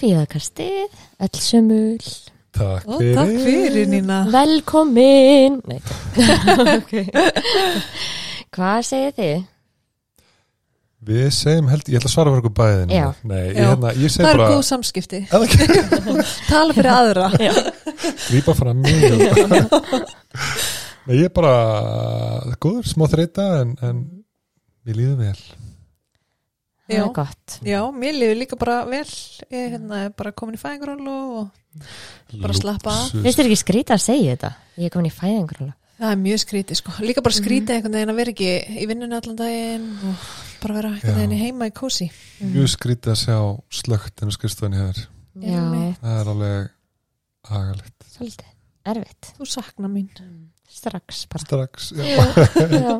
kvíðakastið, öll sömul, Takk Ó, fyrir. takk fyrir Nína velkomin. Hvað segir þið? Við segjum held, ég ætla að svara fyrir okkur bæðin. Nei, ég, hérna, ég segi Það eru bara, góð samskipti Tala fyrir aðra grípa fram mig. Nei, ég er bara góður, smá þreita, en, en mér líður vel. Það Já. er gott. Já, mér liður líka bara vel Ég hérna, er bara komin í fæðingarólu og Bara slappa af. Finnst þér ekki skrítið að segja þetta? Ég er komin í fæðingur það er mjög skrítið sko Líka bara skrítið einhvern veginn að vera ekki í vinnunni allan daginn og bara vera einhvern veginn í heima í kósi Mjög skrítið að sjá slögt en að skrifstofunni hefur. Það er alveg agalegt. svolítið, erfitt. Þú sakna mín Strax bara. Strax, já. Já.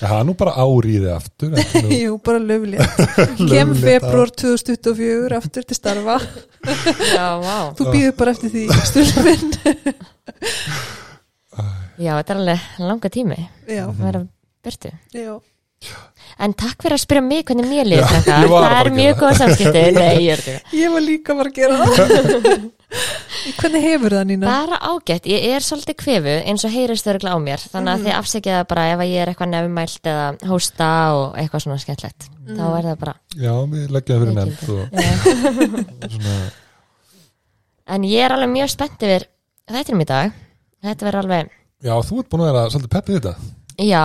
Það er nú bara áriðið aftur. nú Jú, bara löflétt Kem februar 2024 aftur til starfa Já, vá. Þú býður bara eftir því stundin Já, þetta er alveg langa tími Já, að vera byrtu. já En takk fyrir að spyrja mig hvernig mér líður Já, þetta. Það er mjög góð samskipti. Ég var líka bara að gera það Hvernig hefur það Nína? Bara ágætt, ég er svolítið kvefu eins og heyrist þau á mér. Þannig að þið afsækja það bara ef að ég er eitthvað nefnmælt eða hósta og eitthvað svona skemmtlegt þá er það bara Já, við leggjum það fyrir Ég nefnd og svona, en ég er alveg mjög spennt yfir þættinum í dag. Þetta verður alveg, já, þú ert búin að vera svolítið peppið þetta. já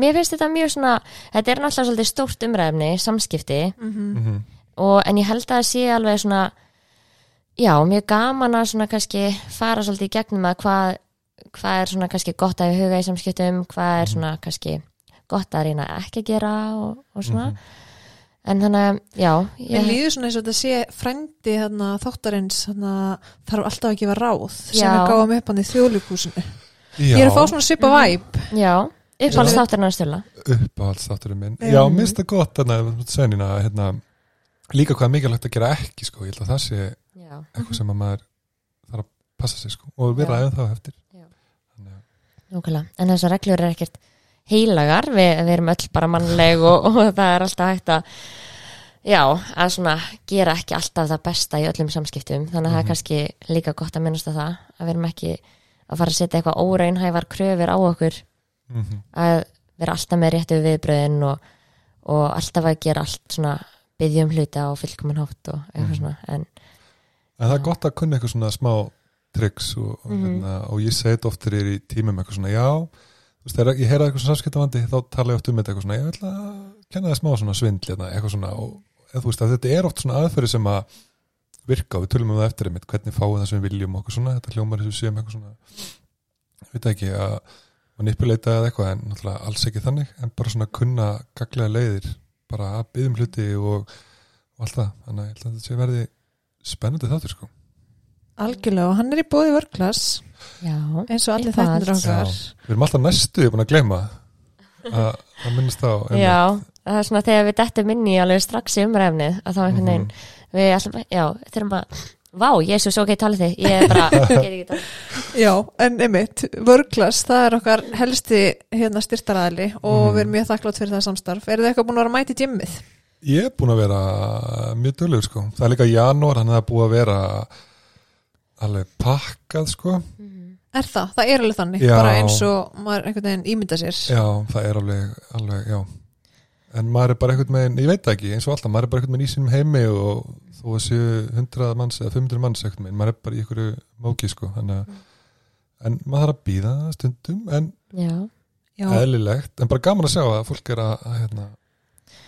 mér finnst þetta mjög svona, þetta er náttúrulega svolítið stórt umræfni, samskipti. Mm og, já, mjög gaman að svona kannski fara svolítið í gegnum að hvað, hvað er svona kannski gott að huga í samskiptum, hvað er svona kannski gott að reyna ekki að gera og, og svona. En þannig að, já Mér ég, líður svona eins og þetta sé frændi þarna, þáttarins þarna, þarf alltaf að gefa ráð sem Já. við gáum upp hann í þjóðlíkúsinu Já, Ég er að fá svona svipa væp já, uppáhalds þátturinn að stjórna uppáhaldsþátturinn minn. Já. Minnst það gott þannig að senina, hérna, líka hvað er mikilvægt að gera ekki, sko. Ég held að það sé já, eitthvað sem að maður þarf að passa sig, sko. Og Já. aðeins þá eftir. Nókulega, en þessar reglur er ekkert heilagar, við, við erum öll bara mannleg og, og það er alltaf hægt að já, að svona gera ekki alltaf það besta í öllum samskiptum þannig að það er Mhm. kannski líka gott að minnast að það að við erum ekki að fara að setja eitthvað óraunhæfar kröfur á okkur mm að vera alltaf með réttu viðbröðin og, og alltaf að gera allt svona byggjum hluta og fullkomun hátt og eitthvað Mhm. svona en En það er gott að kunna eitthvað svona smá triks og, og, Mhm. hérna, og ég segi þetta oftir er í tímum eitthvað svona, já, þú veist, þegar ég heyra eitthvað svona samskiptavandi, þá tala ég oft um þetta eitthvað svona, ég ætla að kenna það smá svona svindl hérna, eitthvað svona, og eða, veist, þetta er oft svona aðferði sem að virka og við tölum um það eftir einmitt, hvernig fáum það sem við viljum og svona, þetta hljómar þessu séum eitthvað svona, ég veit ekki að manipuleita eða eitthvað, en náttúrulega alls ekki þannig, en bara svona kunna gaglega leiðir, bara að byggðum hluti og, og allt það, þannig að ég held að þetta sé verði spennandi þáttur sko. Algjörlega og hann er í bóði vörklass já, eins og allir þættinir okkar Við erum alltaf næstu, ég er búin að gleyma að, að minnast á einmitt. já það er svona þegar við dettum inn í alveg strax í umræfnið að þá einhvern veginn Mhm. við alltaf, já, þurfum að Vá, Jésús, ok, talið þið, ég er bara get ekki talið. Já, en einmitt, vörklass það er okkar helsti hérna styrtaraðli og Mhm. við erum mjög þakklátt fyrir það samstarf Er þið eitthvað búin að vera að mæta í gymmið? Ég er búin að vera mjög dölur sko. Það er líka janúar, hann er búið að vera alveg pakkað sko. Er það? Það er alveg þannig, Já. bara eins og maður einhvern veginn ímynda sér Já, það er alveg, alveg, já En maður er bara einhvern veginn, ég veit ekki eins og alltaf, maður er bara einhvern veginn í sínum heimi og þó að séu 100 manns eða 500 manns einhvern veginn, maður er bara í einhverju móki sko, þannig að en maður þarf að býða stundum, en Já, Já, eðlilegt, en bara gaman að sjá að fólk er að, að hérna,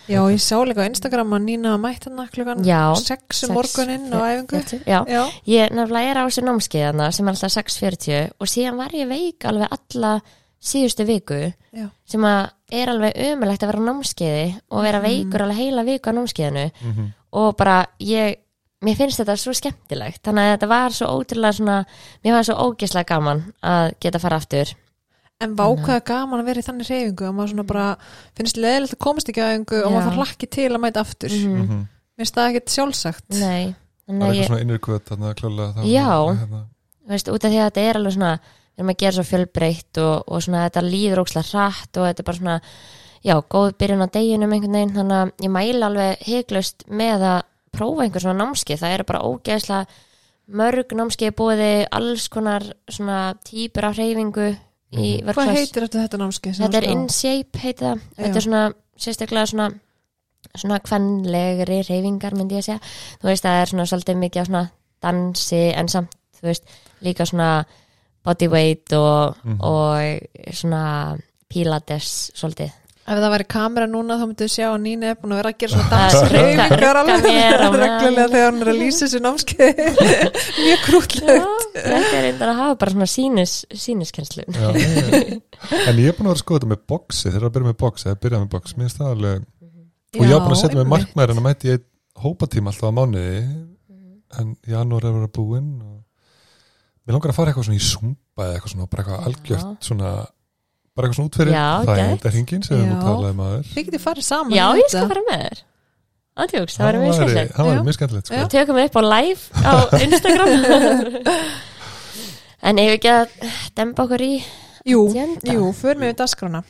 já ég sá líka á Instagram að Nína mætt hann klukkan Já, 6 um sex, morguninn á æfingu. já. Já, Ég nefnilega er á þessu námskeiðana sem er alltaf 6.40 og síðan var ég veik alveg alla síðustu viku já, sem að er alveg ömulegt að vera á námskeiði og vera Mhm. veikur alveg heila viku á námskeiðinu. Mm -hmm. og bara ég mér finnst þetta svo skemmtilegt. Þannig að þetta var svo ótrúlega svona mér var svo ógislega gaman að geta fara aftur En vákaða gaman að vera í þannig reyfingu og maður svona bara finnst leðilegt að komast ekki á æfingu og maður þarf hlakki til að mæta aftur Mhm. Mm -hmm. Finnst það ekkert sjálfsagt? Nei, Það þannig er að eitthvað ég, svona innur kvöt þarna klálega Já. hérna, þú veist, út af því að þetta er alveg svona við erum að gera svo fjölbreytt og, og svona þetta líður ókslega hratt og þetta er bara svona já, góð byrjun á deginum einhvern veginn, þannig að ég mæla alveg heiklust með að prófa einhver svona námskeið, það eru bara ógeðslega mörg námskeið búiði alls konar svona típur af hreyfingu í Hvað workshops heitir þetta, þetta námskeið? sem þetta er þú in skrá? shape heiti það Já. þetta er svona sérstaklega svona svona kvenlegri reyfingar myndi ég að segja þú veist það er svona svolítið mikið á svona dansi en samt þú veist líka svona bodyweight og, Mhm. og svona pilates svolítið Ef það væri kamera núna þá myndið sjá að Nína er búin að vera að gera svona Það dansreifingar alveg reglulega þegar hann er að lýsa þessu námskeið mjög krútlega Já, þetta er reyndar að hafa bara svona sínis, ég, en ég er búin að vera að skoða þetta með boxi þegar að byrja með boxi, eða byrja með boxi. Mér finnst það alveg, og ég er búin að setja með markmæður en að mæti ég hópatíma alltaf á mánuði en janúar er að vera búinn og mér langar að fara eitthvað svona í zumba eða eitthvað svona, bara eitthvað algjört svona bara eitthvað svona út fyrir. Er hringin sem við Já. múið talaði maður Þið getið farið saman Já, ég skal fara með þér. Andjóks, það verður mjög skemmtilegt. það var mjög skemmtilegt sko. Já. Tökum við upp á live á Instagram. En ef ekki að demba okkur í Jú, jú, förum við dagskrána.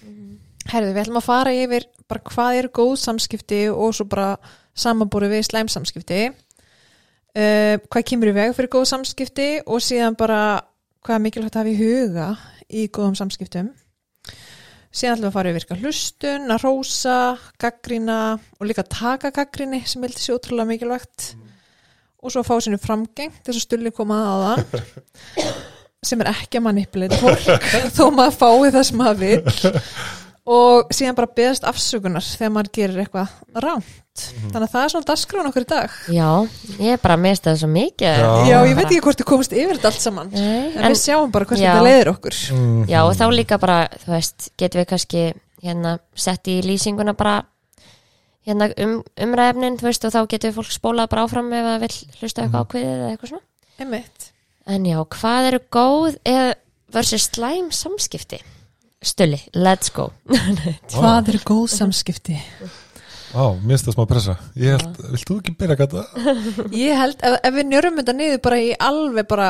Herðu, við ætlum að fara yfir bara hvað eru góð samskipti og svo bara samanbúru við slæm samskipti. Uh, hvað kemur í veg fyrir góð samskipti og síðan bara hvað er mikilvægt að hafa í huga í góðum samskiptum síðan ætlum við að fara yfir virka hlustun, að rósa gaggrina og líka taka gaggrinni sem heldur sér ótrúlega mikilvægt. Og svo að fá sinu framgeng þess að stulli koma að það sem er ekki að manipulita fólk þó maður fái það sem maður vil og síðan bara beðast afsökunar þegar maður gerir eitthvað rámt þannig að það er svona dasgrán okkur í dag Já, ég er bara að mista það svo mikið Já. já, ég veit ekki hvort þú komist yfir þetta allt saman Nei, en, en, við sjáum bara hvort þetta leiðir okkur Mhm. Já, og þá líka bara, þú veist, getum við kannski hérna sett í lýsinguna bara hérna um, umræðefnin, þú veist, og þá getur við fólk spólað bara áfram ef það vill hlusta eitthvað ákveðið eða eitthvað svona. einmitt En já, hvað eru góð eða versus slæm samskipti? Stulli, let's go. hvað eru góð samskipti Á, mér finnst það smá pressa Ég held, vilt þú ekki byrja að gata? ég held, ef, ef við njörum þetta niður bara í alveg bara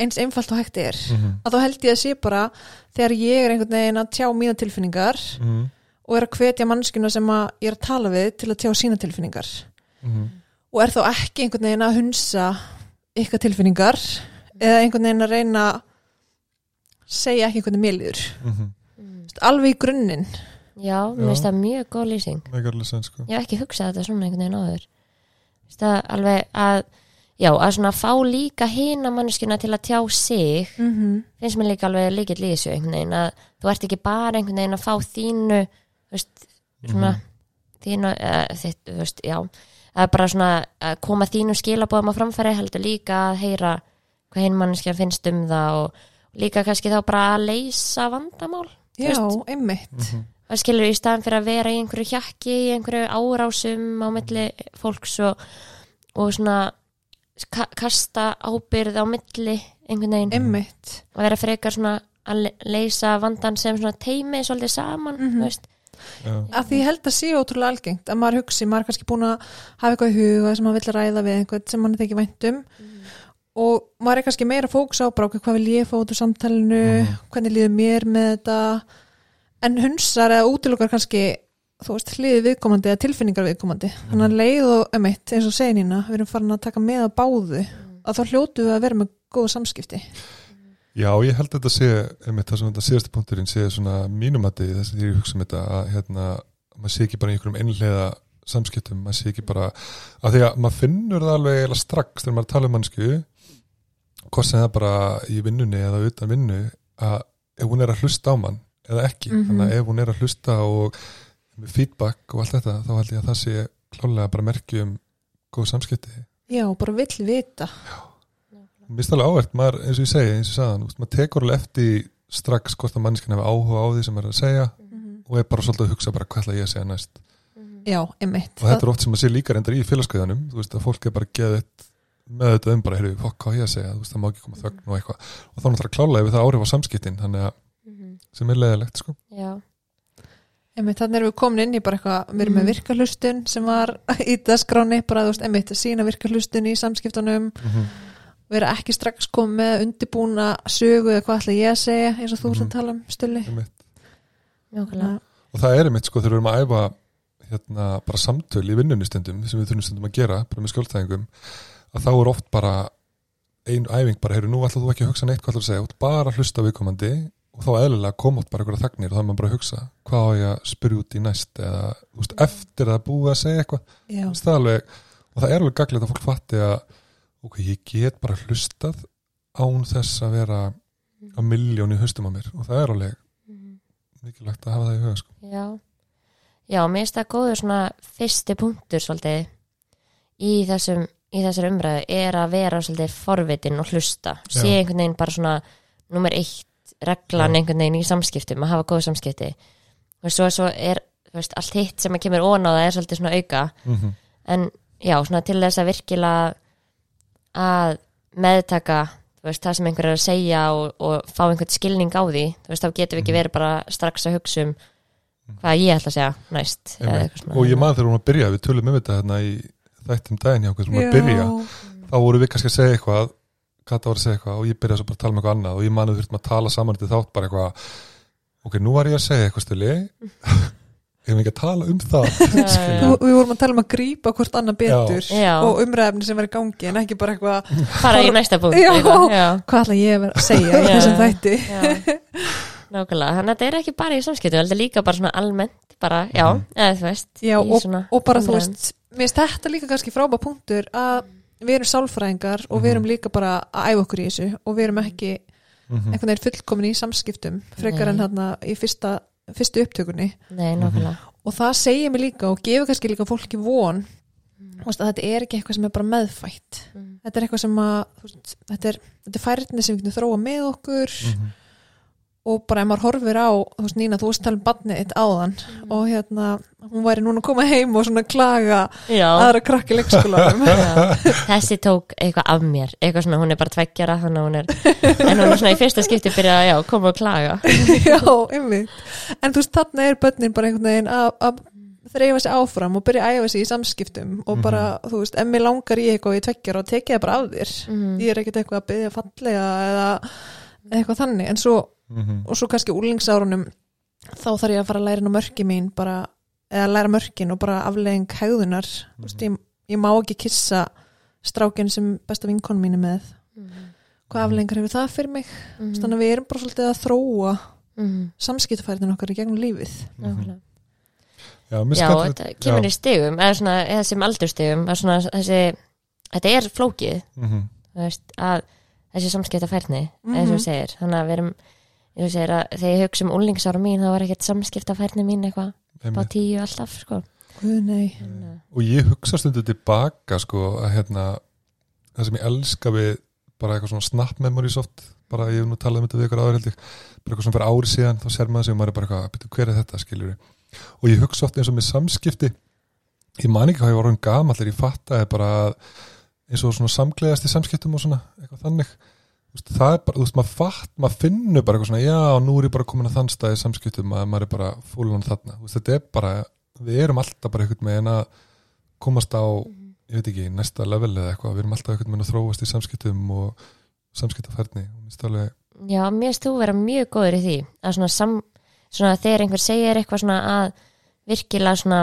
eins einfalt og hægt er Mhm. að þá held ég að sé bara þegar ég er einhvern veginn að tjá mína tilfinningar Mhm. og er að hvetja mannskuna sem að ég er að tala við til að tjá sína tilfinningar Mhm. og er þá ekki einhvern veginn að hunsa ykkar tilfinningar eða einhvern veginn að reyna að segja ekki hvernig mér líður Mhm. alveg í grunninn Já, mér finnst það mjög góð lýsing. Sen sko Ég hef ekki hugsað þetta svona einhvern veginn áður. Það alveg að, já, að svona fá líka hina manneskuna til að tjá sig mm -hmm. finnst mér líka alveg líkill í þessu einhvern veginn að þú ert ekki bara einhvern veginn að fá þínu þú veist, svona þínu, uh, þitt, þú veist, já að bara svona að koma þínu skilabóðum á framfæri heldur líka að heyra hvað hinn manneskja finnst um það og líka kannski þá bara að leysa vandamál já, veist. einmitt Mhm. það skilur í staðan fyrir að vera í einhverju hjakki í einhverju árásum á milli fólks og, og svona ka kasta ábyrð á milli einhvern veginn einmitt að vera frekar svona að le- leysa vandan sem svona teimi svolítið saman, Mhm. þú veist Já. að því ég held að sé ótrúlega algengt að maður hugsi, maður er kannski búin að hafa eitthvað í huga sem maður vill ræða við einhvern sem maður þykir væntum og maður er kannski meira fókus á bara okkur, hvað vil ég fá út úr samtalenu Mhm. hvernig líður mér með þetta? En hunsar eða útilokar kannski þú veist, hliði viðkomandi eða tilfinningar viðkomandi. Þannig að leið og emitt, eins og segir nýna við erum farin að taka með að báðu að þá hljótu við að vera með góð samskipti. Já, ég held að þetta sé einmitt það sem þetta síðasti punkturinn sé svona mínumati þess að því ég hugsa um þetta að hérna, maður sé ekki bara í einhverjum einlega samskiptum, maður sé ekki bara að því að maður finnur það alveg strax þegar maður tala um mannsku hvort sem það bara í vinnunni eða utan vinnu að ef hún er að hlusta á mann eða ekki, Mhm. þannig að ef hún er að hlusta og með feedback og allt þetta þá held ég að það sé klálega bara merki um góð samskipti. Já, bara vill vita. Mér finnst alveg ávert, maður, eins og ég segi, eins og ég veist, maður tekur alveg eftir strax hvort að mannskinn hefur áhuga á því sem maður er að segja og er bara svolítið að hugsa bara hvað ætla ég að segja næst. já, emitt Og þetta er oft sem maður sé líka reyndar í félagskeiðanum, þú veist, að fólk er bara geðið með þetta um bara, heyrðu, fokk, hvað ég að segja, veist, það má ekki koma þögn og eitthvað. Og þá náttúrulega klálega við það áhrif á samskiptin, þannig að sem er leiðilegt, sko. Þannig erum við komin inn í bara eitthvað, við erum með Mhm. virkahlustun sem var í dagskráni, bara þú veist, einmitt, sína virkahlustun í samskiptunum, vera ekki strax komið með undibúna sögu eða hvað ætla ég að segja, eins og þú Mhm. að tala um mjögulega Og það er einmitt, sko, þegar við erum að æfa hérna, bara samtöl í vinnunni stundum sem við þurfum stundum að gera, bara með skjöldtæðingum að þá er oft bara ein æfing bara, heyrðu, nú ætlaðu þú ekki að hugsa neitt hvað ætlaðu að segja, þú ert bara að hlusta viðkomandi og þá eðlilega koma út bara einhverja þagnir og þá er maður bara að hugsa, hvað á ég að spyrja út í næst eða, þú veist, eftir að búið að segja eitthvað, Þú það er alveg og það er alveg gaglegt að fólk fatti að ok, ég get bara hlustað án þess að vera á miljón í höstum á mér og það er alveg mikilvægt að hafa það í huga sko. Já, já, mér finnst það góður svona fyrsti punktur svolítið í þessum í þessar umræðu er að vera svolítið forvitin og hlusta, sé Já. einhvern veginn bara svona nummer eitt reglan Já. einhvern veginn í samskiptum, að hafa góð samskipti. Og svo, svo er veist, allt hitt sem að kemur ón á það er svolítið svona auka. Mm en já, svona til þess að virkilega að meðtaka veist, það sem einhver er að segja og, og fá einhvern skilning á því veist, þá getum við ekki verið bara strax að hugsa um hvað ég ætla að segja næst og ég man þegar hún að byrja, við tölum um þetta hérna í þættum daginn hjá okkur sem var að byrja þá voru við kannski að segja eitthvað Kata var að segja eitthvað og ég byrjaði svo bara að tala um eitthvað annað og ég man að við þurftum að tala saman til þátt bara eitthvað ok, nú var ég að segja eitthvað stili ég hef ekki að tala um það? Við vorum að tala um að grípa hvort annað betur Já. og umræfni sem var í gangi en ekki bara eitthvað, fara í næsta punkt Já. eitthvað, já, hvað ætla ég að segja þessum þætti? Nákvæmlega, þannig að þetta er ekki bara í samskiptum þetta er líka bara svona almennt bara, já, eða þú veist Já, og, og bara þú umræðum. veist mér finnst þetta líka kannski frábæð punktur að við erum sálfræðingar og Mhm. við erum líka bara að æfa okkur í þessu og við erum ekki Mhm. einhvern veginn fullkomin í samskiptum frekar Nei. en hérna í fyrsta, fyrstu upptökunni nei, nákvæmlega og það segir mér líka og gefur kannski líka fólki von þú veist, að þetta er ekki eitthvað sem er bara meðfætt Mm. þetta er eitthvað sem að þú veist, þetta, er, þetta er færni sem við getum þróa með okkur Mhm. Og bara ef maður horfir á þú veist Nína, þú veist tala um badnið eitt áðan Mm. og hérna, hún væri núna að koma heim og svona klaga já, aðra krakki leikskólanum. Já. þessi tók eitthvað af mér eitthvað svona, hún er bara tveggjara þannig að hún er, en hún er svona í fyrsta skipti byrjað að koma og klaga. Já, einmitt. En þú veist, þarna er börnin bara einhvern veginn að að þreifa sig áfram og byrja að æfa sig í samskiptum og bara, þú veist, mér langar í eitthvað í tveggjara og tekið það bara af þér. Mm. ég er ekkert eitthvað að byggja fallega eða eitthvað þannig, en svo Mhm. og svo kannski úlingsárunum þá þarf ég að fara að læra mörki mín bara, eða læra mörkin og bara aflegging hegðunar, þú veist, ég, ég má ekki kissa strákin sem besta vinkon mín er með hvað afleggingar hefur það fyrir mig Mm. þannig að við erum bara svolítið að þróa Mm. samskiptafærðin okkar í gegnum lífið nákvæmlega Já, Já, þetta kemur í stigum eða svona, eða svona, þessi, þetta er flókið Mhm. þú veist, að þessi samskipta færni Mhm. eins og þú segir, þannig að við erum þú segir að þegar ég hugsa um úlingsára mín þá var ekkert samskipta færni mín eitthvað. Á tíu alltaf, sko. Guð nei. Og ég hugsa stundu tilbaka sko að hérna það sem ég elska við bara eitthvað svona snap memories oft bara ég hef nú talað um þetta við ykkur áður held ég bara eitthvað svona fyrir ári síðan þá ser maður sig og maður er bara eitthvað "Bíddu, hver er þetta skilur og ég hugsa oft eins og með samskipti. Ég man ekki hvað ég var orðin gamall þegar ég fattaði bara að eins og svona samgleðast í samskiptum og svona eitthvað þannig veist, það er bara, þú veist, maður fatt, maður finnur bara eitthvað svona, já, nú er ég bara komin að þann stað í samskiptum að maður er bara fúlan þarna, veist, þetta er bara við erum alltaf bara einhvern veginn að komast á, ég veit ekki, næsta level eða eitthvað, við erum alltaf einhvern veginn að þróast í samskiptum og minnst alveg, Já, mér finnst þú vera mjög góður í því að svona, sam, svona þegar einhver segir eitthvað svona að virkilega svona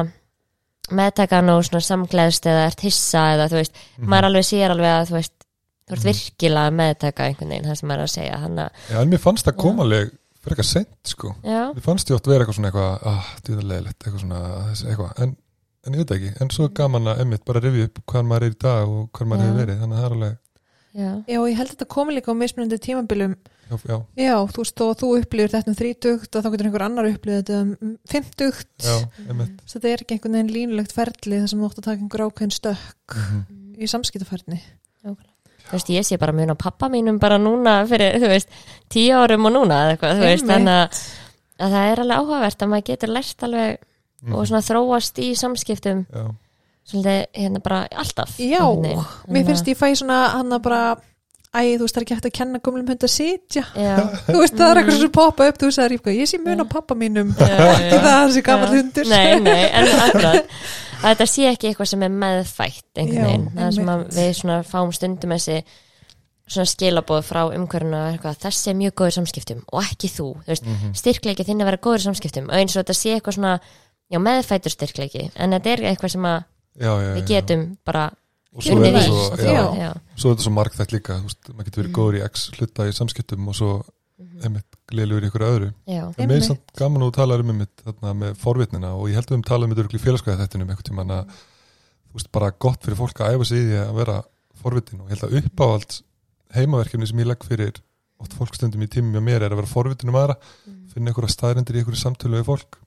meðtakan og svona samgleðst eða ert hissa eða þú veist, Mhm. maður alveg sér alveg að þú veist, þú ert virkilega að meðtaka einhvern veginn, það sem maður er að segja að, já, en mér fannst það Já. koma alveg fyrir eitthvað sent, sko. Já, mér fannst ég oft vera eitthvað svona eitthvað, ah, dýðarlegilegt eitthvað svona, eitthvað, en en ég veit ekki, en svo er gaman að emmitt bara rifja upp hvað maður er í dag og hvað maður hefur verið, þannig að það er alveg já, Já, og ég held að þetta komi líka á mismunandi tímabilum. Já, já, Já, þú veist, að þú upplýður þetta um þrítugt og þá getur einhver annar upplýður þetta um fimmtugt. Já, emmitt Svo þetta er ekki einhvern veginn línulegt ferli þar sem þú átt að taka einhver ákveðin stökk Mhm. í samskiptaferni þú veist, ég sé bara mun á pappa mínum bara núna fyrir, þú veist, tíu árum og núna eða eitthvað, þú veist, þannig að, að það er alveg áhugavert að maður getur lært alveg Mhm. og svona þróast í samskiptum já, svolítið hérna bara alltaf Já, mér finnst ég fæ svona hann að bara Æ, þú veist, það er ekki hægt að kenna gömlum hund að sitja. Þú veist, það er eitthvað sem poppa upp Þú veist, það er ég sé mun á pappa mínum. Já, já, Ekki það er gammal Já. hundur. Nei, nei, en akkurat að þetta sé ekki eitthvað sem er meðfætt einhvern Já, veginn, það sem að við svona fáum stundum þessi svona skilaboð frá umhverjuna eitthvað, þessi er mjög góður samskiptum og ekki þú, þú veist, Mhm. styrkleiki þinn að vera góður samskiptum og eins og þetta sé eitthvað svona já, meðfætur styrkleiki en þetta er eitthvað sem að já, já, við já. getum bara og svo er þetta svo, svo er þetta svo margþætt líka þú veist, maður getur verið Mhm. góður í x hluta í samskiptum og svo Mhm. einmitt gleðilegur í ykkur öðru. Já, en mér er samt gaman að þú talar um einmitt þarna með forvitnina og ég held um tala um þetta í félagskæði þettinum einhvern tímann að þú veist bara gott fyrir fólk að æfa sig í því að vera forvitin og ég held að uppáhald heimaverkefni sem ég legg fyrir oft fólkstundum í tímum mér er að vera forvitin um aðra Mhm. finna einhverja staðrendir í einhverju samtölu við fólk.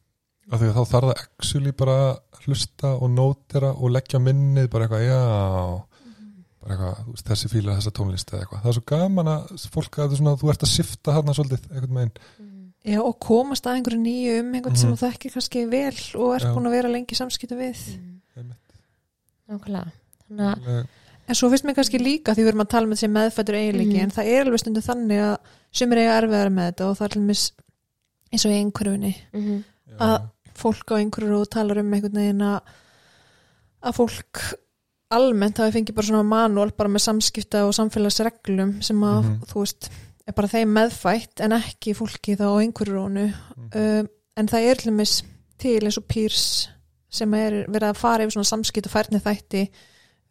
Af því að þá þarf það actually bara að hlusta og nótera og leggja minnið bara eitthvað, já bara eitthvað, þú veist, þessi fílar þessa tónlist eða eitthvað, það er svo gaman að fólk að svona, þú ert að sifta þarna svolítið einhvern veginn, Já, og komast að einhverju nýju um einhvern sem Mhm. þú þekkir kannski vel og ert Já. búin að vera lengi í samskiptu við. Einmitt, nákvæmlega. Þannig að alveg, En svo finnst mér kannski líka því við erum að tala með þessi meðfættur eiginleiki Mhm. en það er alveg stundu þannig að sumir eiga erfiðar með þetta og það er til mis eins og mhm, já, Að- fólk á einhverju og talar um einhvern veginn að að fólk almennt hafi fengið bara svona manúal bara með samskipta og samfélagsreglum sem að Mhm. þú veist er bara þeim meðfætt en ekki fólki þá á einhverju rónu Mhm. um, en það er til dæmis til eins og pýrs sem er verið að fara yfir svona samskipt og færni þætti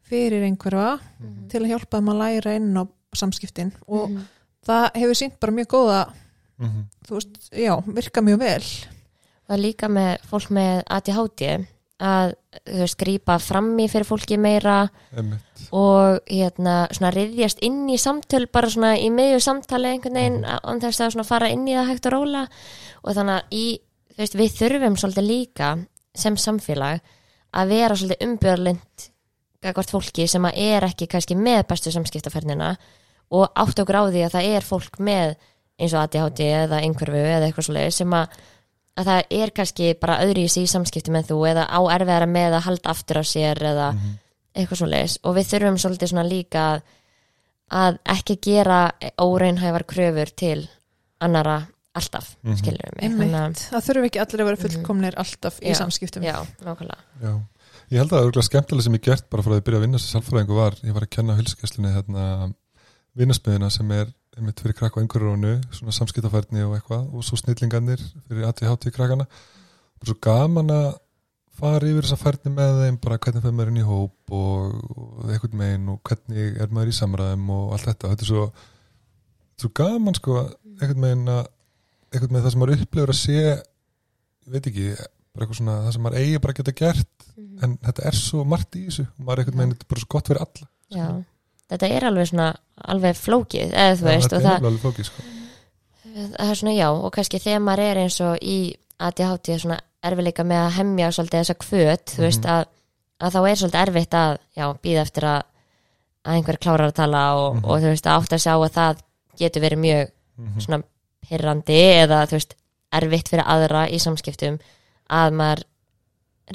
fyrir einhverfa Mhm. til að hjálpa þeim að læra inn á samskiptin og mhm, það hefur sínt bara mjög góða Mhm. þú veist, já, virka mjög vel og líka með fólk með ADHD að þú veist, grípa fram í fyrir fólki meira einmitt, og hérna svona riðjast inn í samtöl bara svona í miðju samtali einhvern veginn Mhm. án þess að svona fara inn í það hægt og róla og þannig að í, þú veist, við þurfum svolítið líka sem samfélag að vera svolítið umbjörlind gagvart fólki sem að er ekki kannski með bestu samskiptaferðina og átt á því að það er fólk með eins og ADHD eða einhverfu eða eitthvað svolítið sem að að það er kannski bara öðru í sig í samskipti með þú eða á erfiðara með að halda aftur á sér eða Mhm. eitthvað svo leis og við þurfum svolítið svona líka að- að ekki gera óreinhæfar kröfur til annara alltaf, Mhm. skilur við mig Þannig það þurfi ekki allir að vera fullkomnir alltaf í Já, samskiptum. já, nákvæmlega. Já. Ég held að það er örgulega skemmtilega sem ég gert bara frá því að byrja að vinna sem sálfræðingu var, ég var að kenna á hilskesslunni hérna vinnasmiðina sem er einmitt fyrir krakka á einhverjónu, svona samskiptafærni og eitthvað og svo snillingarnir fyrir ADHD krakkana. Og svo gaman að fara yfir þessa færni með þeim bara hvernig fyrir maður inn í hóp og, og eitthvað megin og hvernig er maður í samræðum og allt þetta, þetta er svo svo gaman sko eitthvað megin að eitthvað með það sem maður upplifur að sé ég veit ekki, bara eitthvað svona það sem maður eigi bara að geta gert en þetta er svo margt í þessu. Og maður er eitthvað megin, þetta er bara svo gott fyrir alla já, þetta er alveg svona alveg flókið, eða þú veist og er það, flókið sko það er svona já og kannski þegar maður er eins og í ADHD svona erfiðleika með að hemja svolítið þessa kvöt, þú veist Mhm. að, að þá er svolítið erfitt að já, býða eftir að, að einhver klárar að tala og, Mhm. og þú veist að átt að sjá að það getur verið mjög Mhm. svona pirrandi eða þú veist erfitt fyrir aðra í samskiptum að maður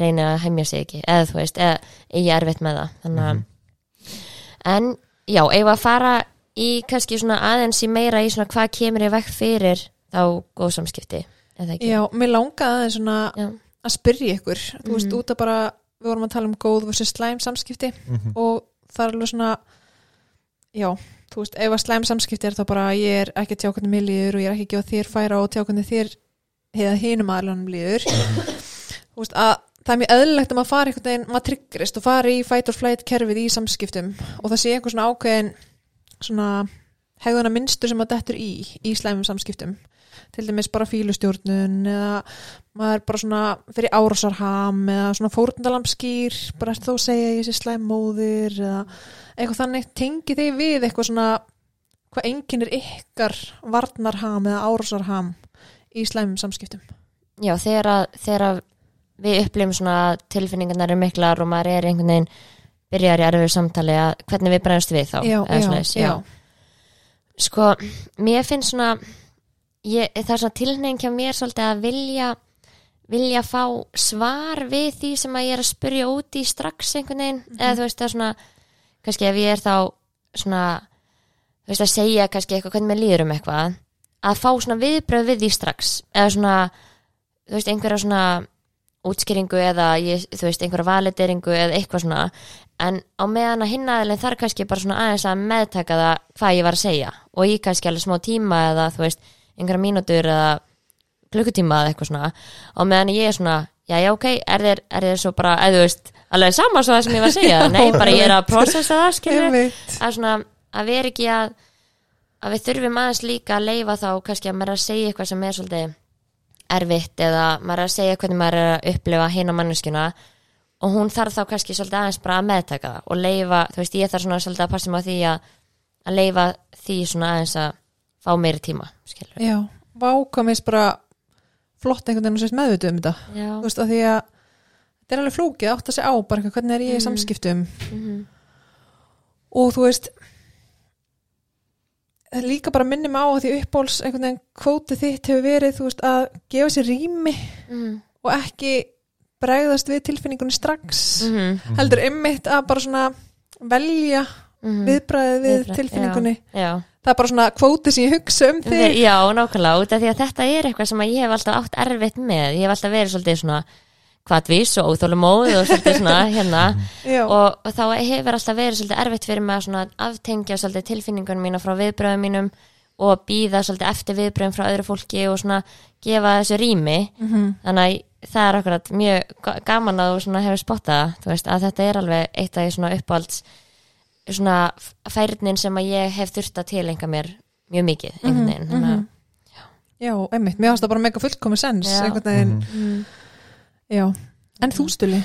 reyna að hemja sig ekki eða þú veist, eða eigi erfitt með það þannig að Mhm. en já, við að fara í kannski svona aðeins í meira í svona hvað kemur í vekk fyrir þá góð samskipti eða ekki já, mér langaði aðeins svona Já. að spyrja ykkur þú veist, Mhm. út að bara, við vorum að tala um góð versus slæm samskipti Mhm. og það er alveg svona já, þú veist, ef að slæm samskipti er þá bara ég er ekki að tjá hvernig mér líður og ég er ekki að gefa þér færa og tjá hvernig þér eða hinum aðlunum líður þú veist, að það er mjög eðlilegt að maður fari einhvern veginn, maður tryggrist og fari í fight or flight kerfið í samskiptum og það sé einhver svona ákveðin svona hegðuna minnstur sem maður dettur í í slæmum samskiptum. Til dæmis bara fílustjórnun eða maður bara svona fyrir árásarham eða svona fórndalamskýr bara eftir þó að segja ég sé slæm móðir? eða eitthvað þannig. Tengi þið við eitthvað svona hvað enginn er ykkar varnarham eða árásarham í slæmum samskiptum? Já, þegar að við upplifum svona tilfinningarnar eru miklar og maður er einhvern veginn byrjar í erfiðu samtali að hvernig við brennst við þá já, já, já, sko, mér finnst svona ég, það er svona tilhneiging hjá mér svolítið að vilja vilja fá svar við því sem að ég er að spyrja út í strax einhvern veginn, eða þú veist það er svona kannski ef ég er þá svona þú veist að segja kannski eitthvað hvernig mér líður um eitthvað að fá svona viðbröð við því strax eða svona, þú veist, einhverja svona útskýringu eða ég, þú veist, einhverja valideringu eða eitthvað svona. En á meðan að hinna aðeins þar kannski bara svona aðeins að meðtaka það hvað ég var að segja. Og ég kannski alveg smá tíma eða þú veist, einhverja mínútur eða klukkutíma eða eitthvað svona. Á meðan ég er svona, já, já, ok, er þér, er þér svo bara, eða þú veist, alveg sama svo það sem ég var að segja, nei, bara ég er að processa það, skilur, að svona, að vera ekki að, að við þurfum aðeins líka að leifa þá, kannski að er að segja eitthvað sem er svolítið erfitt eða maður er að segja hvernig maður er að upplifa hina manneskjuna og hún þarf þá kannski svolítið aðeins bara að meðtaka það og leifa, þú veist, ég þarf svona svolítið að passa mig á því að, að leifa því svona aðeins að fá meiri tíma, skilur Já, vákamist bara flott einhvern veginn og sérst meðvituð um þetta. Já, þú veist, af því að þetta er alveg flókið að átta sig á bara hvernig er ég í samskiptum? Mhm, og þú veist líka bara minni mig á að því uppbóls einhvern veginn kvótið þitt hefur verið veist, að gefa sér rými mhm, og ekki bregðast við tilfinningunni strax. Mhm, heldur einmitt að bara svona velja mhm. viðbræðið við Viðbragð, tilfinningunni. Já, það er bara svona kvótið sem ég hugsa um þig. já, nákvæmlega, út af því að þetta er eitthvað sem ég hef alltaf átt erfitt með. Ég hef alltaf verið svolítið svona hvatvís og óþólumóð og svolítið svona hérna. Og, og þá hefur alltaf verið svolítið erfitt fyrir mig að svona aftengja svolítið tilfinningunum mína frá viðbröðum mínum og býða svolítið eftir viðbröðum frá öðru fólki og svona gefa þessu rými. Mhm. þannig að það er akkurat mjög ga- gaman að þú svona hefur spottað þú veist að þetta er alveg eitt af því svona uppáhalds svona færnin sem að ég hef þurft að tilenga mér mjög mikið einhvern veginn. Þannig að já, einmitt, mér finnst það bara mega fullkomi sens Já. einhvern veginn, mm, já. En þú stuli,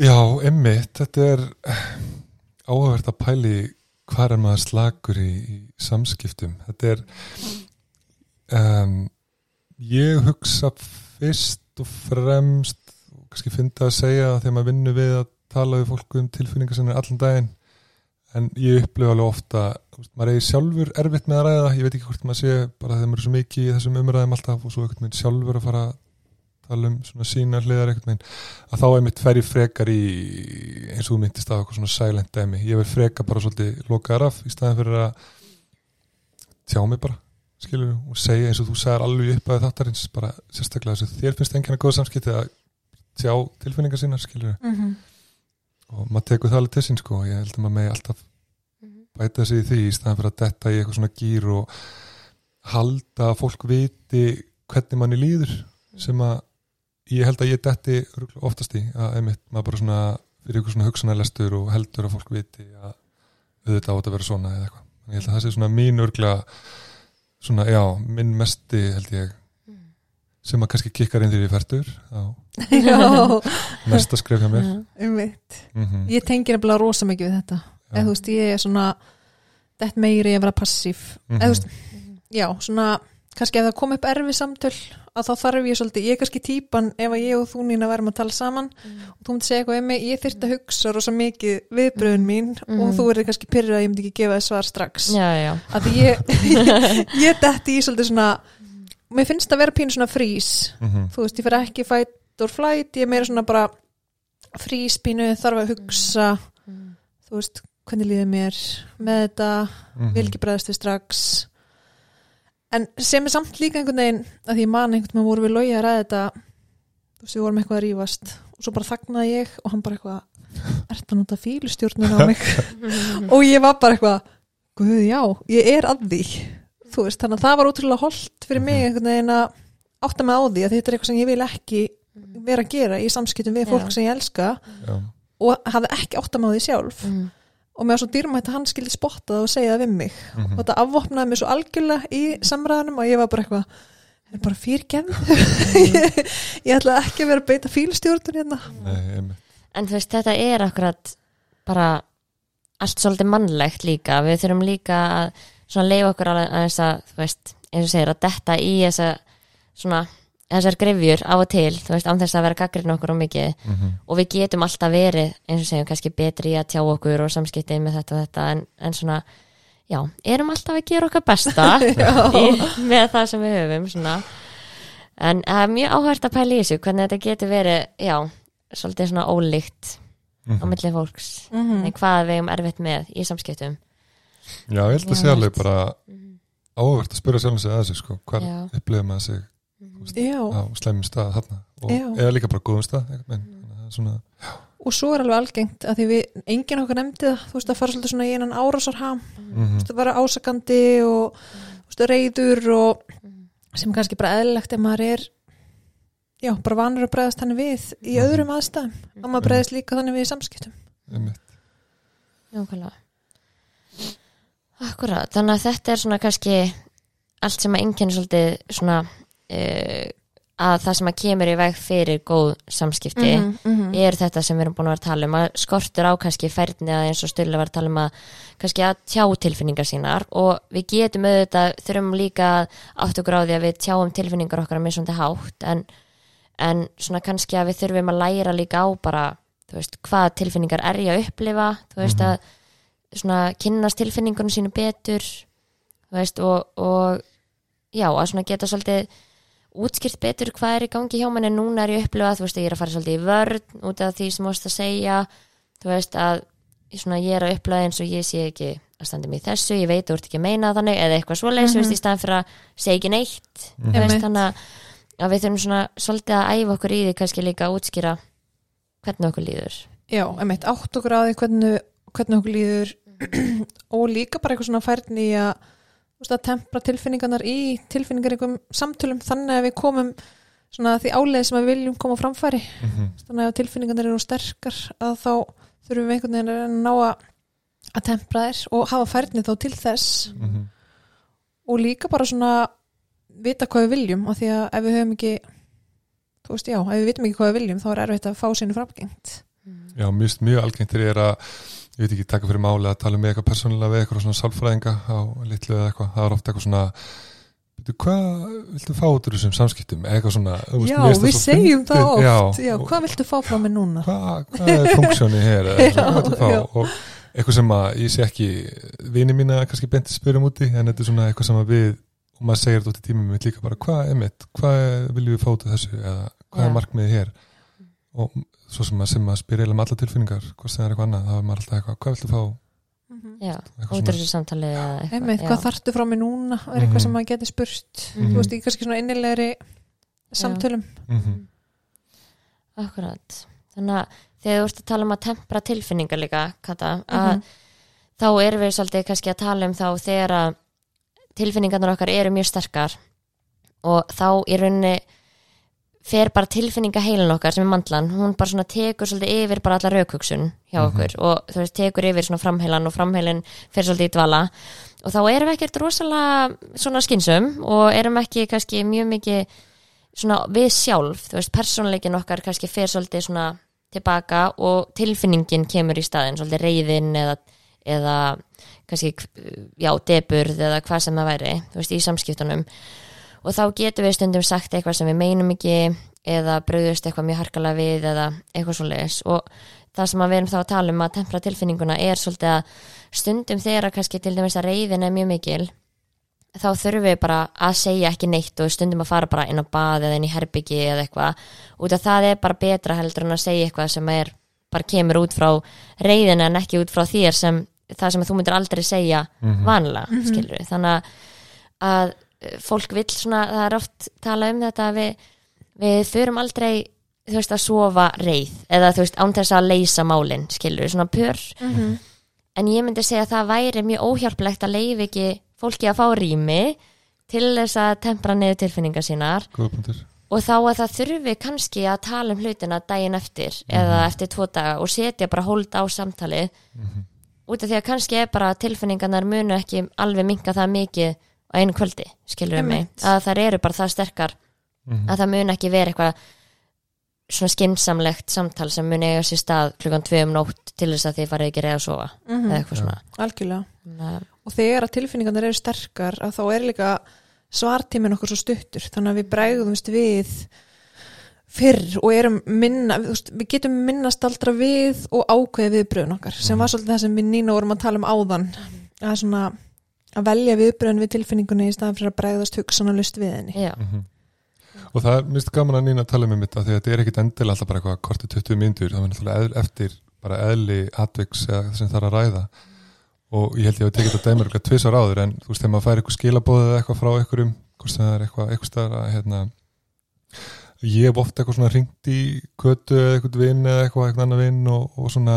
Já, emmitt, þetta er áhugavert að pæli hvað er maður slagur í, í samskiptum. Þetta er um, ég hugsa fyrst og fremst og kannski fyndi að segja þegar maður vinnur við að tala við fólku um tilfinningar sem er allan daginn en ég upplifa alveg ofta maður er sjálfur erfitt með að ræða ég veit ekki hvort maður sé bara þegar maður er svo mikið í þessum umræðum alltaf og svo einhvern veginn sjálfur að fara að tala um svona sína hliðar einhvern veginn að þá er mitt fer ég frekar í eins og þú myndist af eitthvað svona silent dæmi ég verð frekar bara svolítið lokaðar af í staðin fyrir að tjá mig bara skilur og segja eins og þú sagðir alveg upp að þáttarins bara sérstaklega þess að þér finnst að góða samskipti að tjá tilfinningar sínar skilur mm -hmm. og maður tekur það alveg til sín sko ég held að maður megi alltaf Mhm. bæta sig í því í staðan fyrir að detta í eitthvað svona gýr og halda að fólk viti hvernig manni líður sem að ég held að ég detti örugglega oftast í að einmitt maður bara svona fyrir eitthvað svona hugsanarlestur og heldur að fólk viti að auðvitað átt að vera svona eða eitthvað. En ég held að það sé svona mín örgla svona já, minn mesti held ég sem að kannski kikkar inn því ég færtur mesta skref hjá mér. Mhm. einmitt. Mm ég tengi nefnilega rosa mikið við þetta. Eða þú veist, ég er svona þetta meiri að vera passív. Eða þú veist, já, svona kannski ef það kom upp erfi samtöl að þá þarf ég svolítið, ég er kannski típan ef að ég og þú Nína værum að tala saman. Og þú myndi segja eitthvað um mig, ég þyrfti að hugsa rosa mikið viðbröðun mín og þú verður kannski pyrrið að ég myndi ekki gefa þess svar strax. Já, já, að því ég, ég detti í svolítið svona mér finnst að vera pínu svona frís -hmm. þú veist, ég fer ekki fight or flight ég er meira svona bara frís pínu, þarf að hugsa. Þú veist, hvernig líður mér með þetta, Mhm. vil ekki bregðast við strax en sem er samt líka einhvern veginn að því ég man einhvern veginn voru við logi að ræða þetta þú veist, við vorum eitthvað að rífast og svo bara þagnaði ég og hann bara eitthvað ert að nota fílustjórnun á mig? Og ég var bara eitthvað guð, já, ég er að því. Þú veist, þannig að það var útrúlega holdt fyrir mig einhvern veginn að átta mig á því að þetta er eitthvað sem ég vil ekki vera að gera í samskiptum við fólk Já. sem ég elska já, og hafði ekki átta mig á því sjálf. Mhm. Og mér var svo dýrmætt að hann skildi spotta það og segja það við mig Mhm. og þetta afvopnaði mig svo algjörlega í samræðanum og ég var bara eitthvað er bara fyrir ég ætla ekki að vera að beita fílstjórnun hérna nei, En þú veist, þetta er akkurat bara allt svolítið mannlegt líka. Við þurfum líka að svona leifa okkur alveg að þess að, þú veist, eins og segir, að detta í þessa svona, þessar grefjur á og til, þú veist, án þess að vera gaggrinn okkur og mikið. Mm -hmm. og við getum alltaf verið, eins og segjum, kannski betri í að tjá okkur og samskiptið með þetta og þetta en, en svona, já, erum alltaf að gera okkar besta í, með það sem við höfum, svona. En það er mjög áhært að pæla í þessu hvernig þetta getur verið, já svolítið svona ólíkt á milli fólks. Mm en hvað við hefum erfitt með í samskiptum. Já, ég held að sé alveg bara áhugavert að spyrja sjálfum sig að þessu sko, hvað upplifir maður sig já, á slæmum stað þarna og, eða líka bara góðum stað það er svona, og svo er alveg algengt að því við, enginn okkar nefndi það þú veist að fara svolítið svona í einan árásarham. Þú mm veist að vera ásakandi og þú veist, reyður og sem kannski bara eðlilegt ef maður er já, bara vanur að bregðast þannig við í Mhm. öðrum aðstæðum. Og maður bregðast líka þannig við í samskiptum. Nákvæmlega. Akkurat, þannig að þetta er svona kannski allt sem að einkenni svolítið svona uh, að það sem að kemur í veg fyrir góð samskipti Mhm, mhm. er þetta sem við erum búin að vera að tala um að skortur á kannski færni að eins og styrla var að tala um að kannski að tjá tilfinningar sínar og við getum auðvitað þurfum líka að átt okkur á því að við tjáum tilfinningar okkar að missundi hátt en, en svona kannski að við þurfum að læra líka á bara þú veist, hvað tilfinningar er ég að upplifa þú veist að svona kynnast tilfinningunum sínu betur þú veist og, og já að svona geta svolítið útskýrt betur hvað er í gangi hjá manni núna er ég að upplifa, þú veist að ég er að fara svolítið í vörn út af því sem þú veist að segja. Þú veist að svona, ég er að upplifa eins og ég sé ekki að standa mig í þessu, ég veit þú ert ekki að meina þannig eða eitthvað svoleiðis, þú veist, í staðan fyrir að segja ekki neitt, þú veist, Einmitt. þannig að- við þurfum svona svolítið að æfa okkur í því kannski líka að útskýra hvernig okkur líður. Já, emitt, átt okkur á því hvernig, hvernig okkur líður. Og líka bara eitthvað svona færni að, veist, að tempra tilfinningarnar í tilfinningaríkum samtölum þannig að við komum svona því áleið sem við viljum koma framfæri Mhm. þannig að tilfinningarnar eru sterkar að þá þurfum við einhvern veginn að ná að, tempra þær og hafa færni þá til þess Mhm. og líka bara svona vita hvað við viljum og því að ef við höfum ekki þú veist, já, ef við vitum ekki hvað við viljum þá er erfitt að fá sínu framgengt Já, mjög, mjög algengt er að ég veit ekki, taka fyrir máli að tala með eitthvað persónulega við eitthvað svona sálfræðinga á litlu eða eitthvað, það er ofta eitthvað svona hvað viltu fá út úr þessum samskiptum? Eitthvað svona veist, Já, finnst við segjum það oft. Já, og hvað viltu fá frá mér núna? hvað, hvað er funksjóni hér? Já, já. og eitthvað sem að ég sé ekki vini mína kannski benti spyrum úti en þetta er svona eitthvað sem að við og maður segir þetta út í tímum mitt líka bara hvað er mitt, hvað viljum við fá út úr þessu? Eða hvað Já. er markmiðið hér og svo sem að, sem að spyr eiginlega um alla tilfinningar hvort sem það er eitthvað annað, þá er maður alltaf eitthvað hvað viltu fá já, eitthvað út úr þessu samtali eða eitthvað, Einmitt, já. hvað þarftu frá mér núna? Er Mhm. eitthvað sem maður geti spurt Mhm. Þú veist, í kannski svona innilegri samtölum mm Akkurat. Þannig að þegar þú ert að tala um að tempra tilfinningar líka, Kata, að Mhm. þá erum við svolítið kannski að tala um þá þegar að tilfinningarnar okkar eru mjög sterkar og þá í rauninni fer bara tilfinninga heilin okkar sem er mandlan, hún bara svona tekur svolítið yfir bara alla raukugsun hjá Mhm. okkur og þú veist, tekur yfir svona framheilan og framheilin fer svolítið í dvala og þá erum við ekkert rosalega svona skinsum og erum ekki kannski mjög mikið svona við sjálf, þú veist, persónleikin okkar kannski fer svolítið svona tilbaka og tilfinningin kemur í staðin svolítið reyðin eða, eða kannski, já, deburð eða hvað sem það væri, þú veist, í samskiptunum og þá getum við stundum sagt eitthvað sem við meinum ekki eða bröðust eitthvað mjög harkalega við eða eitthvað svo leiðis og það sem við erum þá að tala um að tempra tilfinninguna er svolítið að stundum þegar kannski til dæmis að reyðin er mjög mikil þá þurfum við bara að segja ekki neitt og stundum að fara bara inn á bað eða inn í herbyggi eða eitthvað. Út af það er bara betra heldur en að segja eitthvað sem er bara kemur út frá reyðin en ekki út frá þér sem það sem þú myndir aldrei segja Mhm. vanlega, skilur við þannig að, fólk vill svona, það er oft tala um þetta að við, við förum aldrei þú veist að sofa reyð eða þú veist án þess að leysa málin skilur svona pör. Mhm. en ég myndi segja að það væri mjög óhjálplegt að leifi ekki fólki að fá rými til þess að tempra niður tilfinningar sínar og þá að það þurfi kannski að tala um hlutina daginn eftir eða eftir tvo daga og setja bara hold á samtalið. Út af því að kannski er bara tilfinningarnar munu ekki alveg minka það mikið á einu kvöldi, skilur við mig að það eru bara það sterkar. Mhm. að það mun ekki vera eitthvað svona skinsamlegt samtal sem mun eiga sér stað klukkan tvö um nótt til þess að þið farið ekki reyða að sofa Mhm. eða eitthvað svona. Algjörlega. Þannig að- og þegar að tilfinningarnir eru sterkar að þá er líka svartíminn okkur svo stuttur. Þannig að við bregðumst við fyrr og erum minna við, við getum minnast aldra við og ákveði viðbröðun okkar sem var svolítið það sem við Nína vorum að tala um áðan. Að svona að velja viðbröðun við tilfinningunni í staðan fyrir að bregðast hugsanalust við henni. Já, Mhm. og það er mist gaman að nýna að tala með mitt að því að þetta er ekkit endilega alltaf bara eitthvað korti 20 mínútur, það er náttúrulega eftir bara eðli það sem það er að ræða. Og ég held ég að tekið þetta dæmur eitthvað tvisar áður en þú veist þegar maður fær eitthvað skilabóð eða eitthvað frá einhverjum hvort sem það er eitthvað, eitthvað staðar að hérna ég hef oft eitthvað svona ringt í kötu eða eitthvað vinn eða eitthvað eitthvað annað vinn og, og svona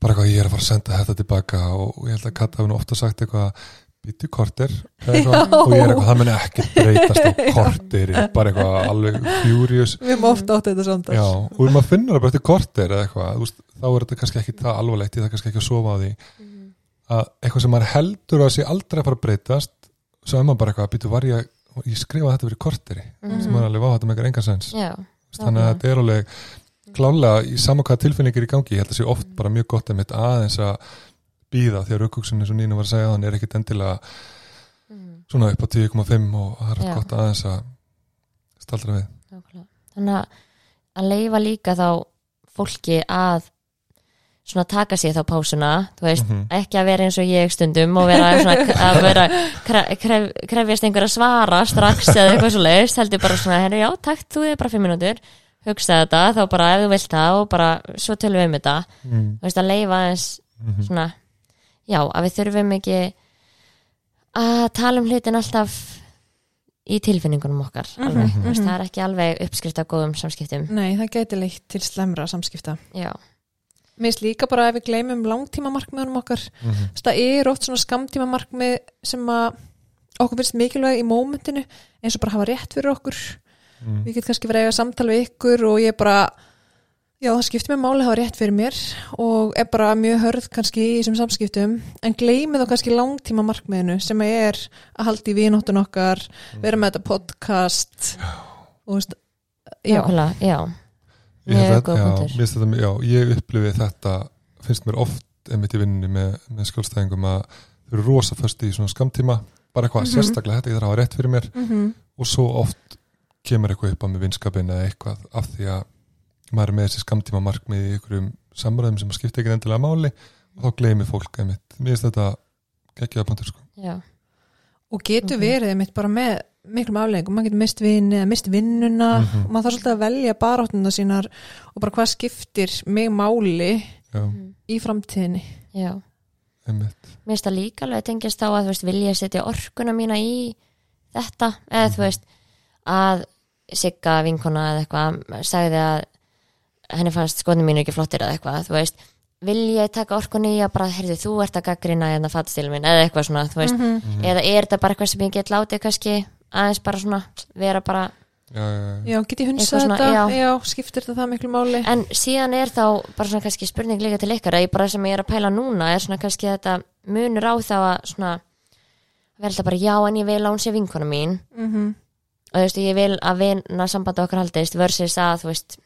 bara eitthvað ég er að fara að senda þetta tilbaka og ég held að Katta hafi nú ofta sagt eitthvað býttu korter. Eitthvað, og ég er eitthvað, það meni ekki breytast á korter, bara eitthvað alveg furious við erum ofta átt þetta samt Já, og ef maður finnur það bara eftir korter eða eitthvað, veist, þá er þetta kannski ekki það alvarlegt, ég það kannski ekki að sofa á því. Að eitthvað sem maður heldur að sé aldrei að fara að breytast svo er maður bara eitthvað, býtu var ég ég skrifa þetta fyrir korteri, sem maður er alveg vá þetta með enga sens, já, þannig að þetta er alveg klálega í sama hvað tilfinningir í gangi, ég held að sé oft bara mjög gott einmitt aðeins að býða þegar aukvöksun eins og Nínu var að segja þannig er ekkit endilega svona upp á 10,5 og það er Já. gott aðeins að staldra við nákvæmlega. þannig að að leifa líka þá fólki að svona taka sér þá pásuna veist, Mhm. ekki að vera eins og ég stundum og vera svona að vera kref, kref, krefjast einhver að svara strax eða eitthvað svo leiðist, heldur bara svona herri, já, takt, þú er bara fimm minútur hugsa þetta, þá bara ef þú vilt það og bara svo tölum við um þetta mm. þú veist, að leifa aðeins Mhm. svona, já, að við þurfum ekki að tala um hlutin alltaf í tilfinningunum okkar alveg, þú veist, það er ekki alveg uppskrift af góðum samskiptum. Nei, það geti leitt til slemra samskipta. Já, mér finnst líka bara að við gleymum langtíma markmiðunum okkar. Mhm. Þess, það er oft svona skamtíma markmið sem að okkur finnst mikilvæg í mómentinu eins og bara hafa rétt fyrir okkur. Mm. við getum kannski verið að eiga samtal við ykkur og ég bara já það skiptir mig máli að hafa rétt fyrir mér og er bara mjög hörð kannski í þessum samskiptum. En gleymið þá kannski langtíma markmiðinu sem er að halda í vinóttun okkar vera með þetta podcast. Og veist já, nákvæmlega, já. Mjög góð þetta, já, ég upplifi þetta finnst mér oft einmitt í vinnunni með, með skjólstæðingum að þau eru rosa föst í svona skamtíma bara eitthvað Mhm. sérstaklega þetta, þarf að hafa rétt fyrir mér. Mm og svo oft kemur eitthvað upp á með vinskapin eða eitthvað af því að maður er með þessi skamtíma markmið í einhverjum samræðum sem skipta ekki endilega máli og þá gleymir fólk einmitt. Mér finnst þetta geggjaða punktur sko. já, og getur Mhm. verið einmitt bara með miklum afleggum, maður getur mist eða mist vinnuna. Mhm. og maður þarf svolítið að velja baráttuna sínar og bara hvað skiptir mig máli já, í framtíðinni. Já. Einmitt. Mér finnst það líka alveg að tengjast á að þú veist, vilja setja orkuna mína í þetta, eða þú veist að Sigga vinkona eða eitthvað sagði að henni fannst skoðinu mínu ekki flottir eða eitthvað, þú veist vil ég taka orkunni í að bara, heyrðu, þú ert að gaggrina hérna fattstílum minn, eða eitthvað svona, þú veist Mhm. eða er þetta bara eitthvað sem ég get látið kannski aðeins bara svona, vera bara já, já, já. Já, get ég svona, þetta? já. skiptir þetta það miklu máli? En síðan er þá bara svona kannski spurning líka til ykkar að ég bara sem ég er að pæla núna er svona kannski þetta munur á þá að svona verða bara já en ég vil að hún sé vinkona mín Mm og þú veist ég vil að vinna sambandi okkar haldist versus að þú veist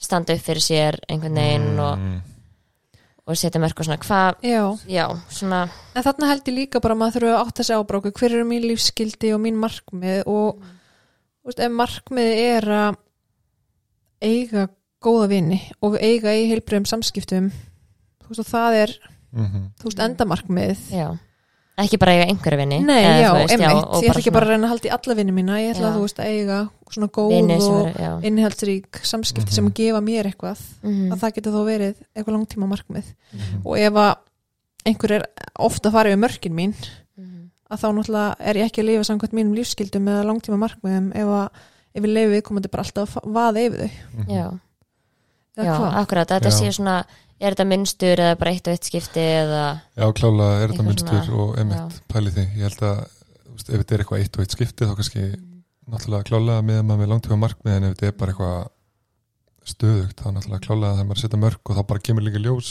standa upp fyrir sér einhvern veginn og, Mm. og setja mörg og svona hvað, Já, já, svona en þarna held ég líka bara að maður þurfa að átta sig á bróku hver eru mín lífskildi og mín markmið og þú veist, ef markmið er að eiga góða vini og eiga í heilbröðum samskiptum þú veist, og það er Mhm. þú veist, endamarkmið já, ekki bara eiga einhverju vinni Nei, eða, já, þú veist, og ég ætla ekki bara að reyna að halda í alla vinni mína, ég ætla Já. að þú veist að eiga svona góð vini sem og eru, já innihaldsrík samskipti Mhm. sem að gefa mér eitthvað Mhm. að það getur þó verið eitthvað langtíma markmið Mhm. og ef að einhver er ofta að fara yfir mörkin mín Mhm. að þá náttúrulega er ég ekki að lifa samkvæmt mínum lífsskildum eða langtíma markmiðum ef að ef við leifum við komandi bara alltaf að fa- vaða yfir þau Mhm. já, eða já, hvað? akkurat þetta Já. sé svona, er þetta munstur eða bara eitt og eitt skipti eða Já, klálega er þetta munstur svona, og einmitt pæli því, ég held að þú veist, ef þetta er eitthvað eitt og eitt skipti þá kannski náttúrulega klálega með maður með langtíma markmið en ef þetta er bara eitthvað stöðugt þá náttúrulega klálega þegar maður setja mörg og þá bara kemur líka ljós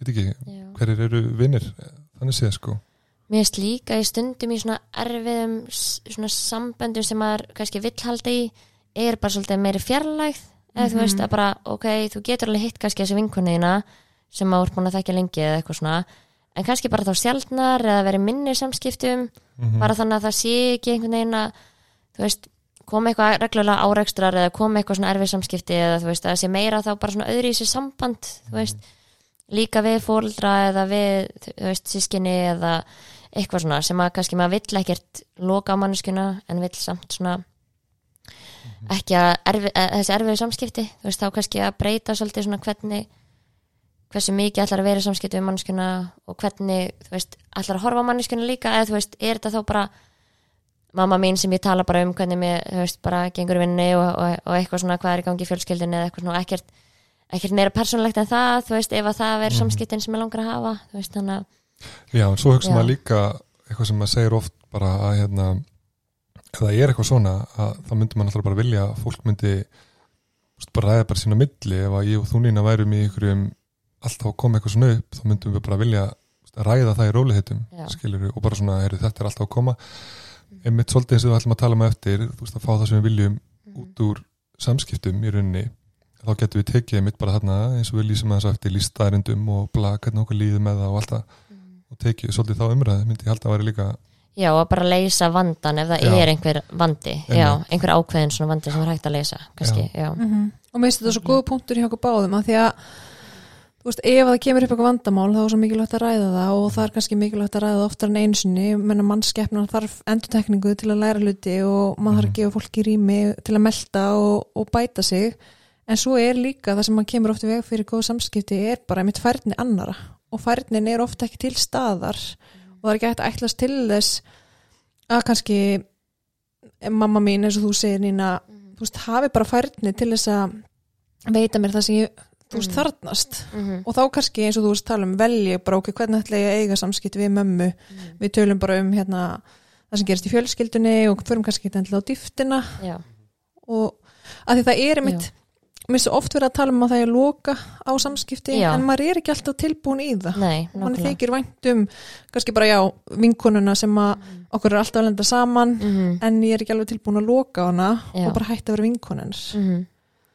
veit ekki, já. hverjir eru vinnir þannig séð sko Mér finnst líka í stundum í svona erfiðum svona samböndum sem maður kannski vill halda í er bara svolítið meiri fjarlægð eða þú Mhm. veist að bara, ok, þú getur alveg hitt kannski þessi vinkunniðina sem maður er búin að þekkja lengi eða eitthvað svona. En kannski bara þá sjaldnar eða verið minni samskiptum Mhm. bara þannig að það sé ekki einhvern veginn að þú veist, koma eitthvað reglulega árekstrar eða koma eitthvað svona erfið samskipti eða þú veist, að það sé meira þá bara svona öðru í sér samband, þú veist líka við fóldra eða við þú veist, sískinni eða eitthvað svona sem að kannski maður vill ekkert loka á manneskuna en vill samt svona ekki að erfi, þessi erfið samskipti þú veist, þá kannski að breyta svolítið svona hvernig hversu mikið ætlar að vera í samskipti við manneskuna og hvernig, þú veist, ætlar að horfa á manneskuna líka eða þú veist, er þetta þá bara mamma mín sem ég tala bara um hvernig mér, þú veist, bara gengur vinni og, og, og eitthvað svona hvað er í gangi í fjölskyldinni eða eitthvað svona, ekkert ekkert meira persónlegt en það, þú veist, ef að það er Mhm. samskiptin sem ég langar að hafa, þú veist, þannig að Já, en svo hugsa maður líka eitthvað sem maður segir oft bara að hérna, ef það er eitthvað svona að þá myndi maður alltaf bara vilja að fólk myndi bara ræða bara sína milli ef að ég og þú Nína værum í einhverjum alltaf að koma eitthvað svona upp þá myndum við bara vilja ræða það í rólihitum Já. og bara svona, heyrðu, þetta er alltaf að koma einmitt svolítið eins og við ætlum að tala um eftir þú veist, að fá það sem við viljum út úr samskiptum í rauninni þá getum við tekið einmitt bara þarna eins og við lýsum að þess eftir lístaðarindum og bla, hvernig okkur líður með það og allt það og tekið svolítið þá umræði, myndi ég held að væri líka Já, að bara leysa vandan ef það Já. er einhver vandi, já, Einmitt. einhver ákveðin svona vandi sem er hægt að leysa, kannski, já, -hmm. og mér finnst þetta svo góð punktur hjá okkur báðum að því að þú veist, ef það kemur upp eitthvað vandamál þá er svo mikilvægt að ræða það og það er kannski mikilvægt að ræða það oftar en einu sinni. Menna mannskeppna þarf endurtekningu til að læra hluti og maður þarf að gefa fólki rými til að melta og, og bæta sig. En svo er líka það sem maður kemur oft í veg fyrir góð samskipti er bara mitt færni annara og færnin er ofta ekki til staðar. Og það er ekki hægt að ætlast til þess að kannski mamma mín eins og þú segir Nína þú veist, hafi bara færni til þess að veita mér það sem ég þú veist, þarnast Mhm. og þá kannski eins og þú veist tala um velji bara okkur hvernig ætla ég að eiga samskipt við mömmu? Við tölum bara um hérna það sem gerist í fjölskyldunni og förum kannski ekki endilega á dýftina. Já, og að því það er einmitt mér svo oft verið að tala um að það er loka á samskipti Já. en maður er ekki alltaf tilbúin í það. Nei, mann þykir vænt um kannski bara já, vinkonuna sem að okkur er alltaf að lenda saman Mhm, en ég er ekki alveg tilbúin að loka á hana Já. og bara hætti að vera vinkonens.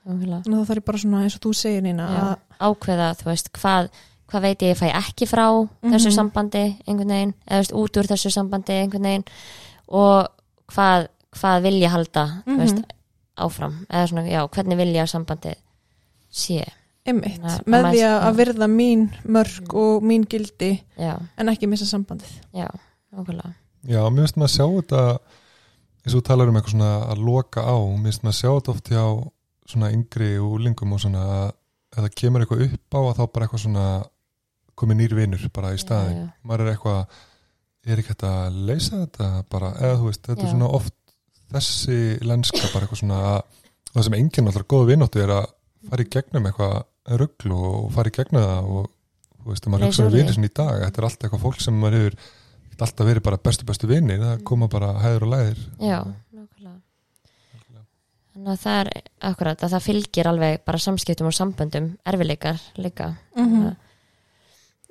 Þannig að það þarf ég bara svona eins og þú segir að ákveða, þú veist, hvað hvað veit ég ég fæ ekki frá þessu Mhm. sambandi einhvern veginn, eða þú veist, út úr þessu sambandi einhvern veginn og hvað, hvað vil ég halda þú veist, Mhm. áfram, eða svona, já, hvernig vil ég að sambandi sé, Einmitt, að með maður- því að já. virða mín mörg og mín gildi já, en ekki missa sambandið. já, nákvæmlega Já, mér finnst maður að sjá þetta eins og þú talar um eitthvað svona að loka á mér finnst maður að sjá þetta oft hjá svona yngri og lingum og svona að það kemur eitthvað upp á að þá bara eitthvað svona komið nýr vinur bara í staðin já, maður er eitthvað er ekki hægt að leysa þetta bara? Eða þú veist, þetta Já. er svona oft þessi lenska bara eitthvað svona að það sem enginn alltaf góða vinóttu er að fara í gegnum eitthvað rugglu og fara í gegnum það og þú veist, ef maður hugsa um sinni í dag þetta er alltaf eitthvað fólk sem maður hefur alltaf verið bara bestu bestu vinir, það koma bara hæður og læðir. Já, þannig að það er akkurat að það fylgir alveg bara samskiptum og samböndum erfileikar líka. Mm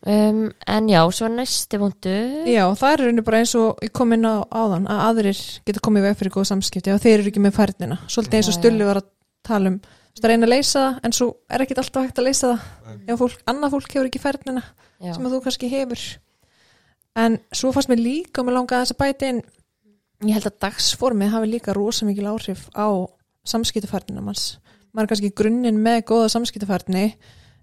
um, en já, svo næsti punktu Já, það er raunin bara eins og ég kom inn á áðan að aðrir geta komið veg fyrir góð samskipti og þeir eru ekki með færnina. Svolítið eins og. Stulli var að tala um. Þú veist, að leysa það en svo er ekkit alltaf hægt að leysa það. Ef fólk, annað fólk hefur ekki færnina já, sem að þú kannski hefur. En svo fannst mér líka og mér langaði þess að bæta inn ég held að dagsformið hafi líka rosa mikil áhrif á samskiptufærnina manns. Maður er kannski grunninn með góða samskiptufærni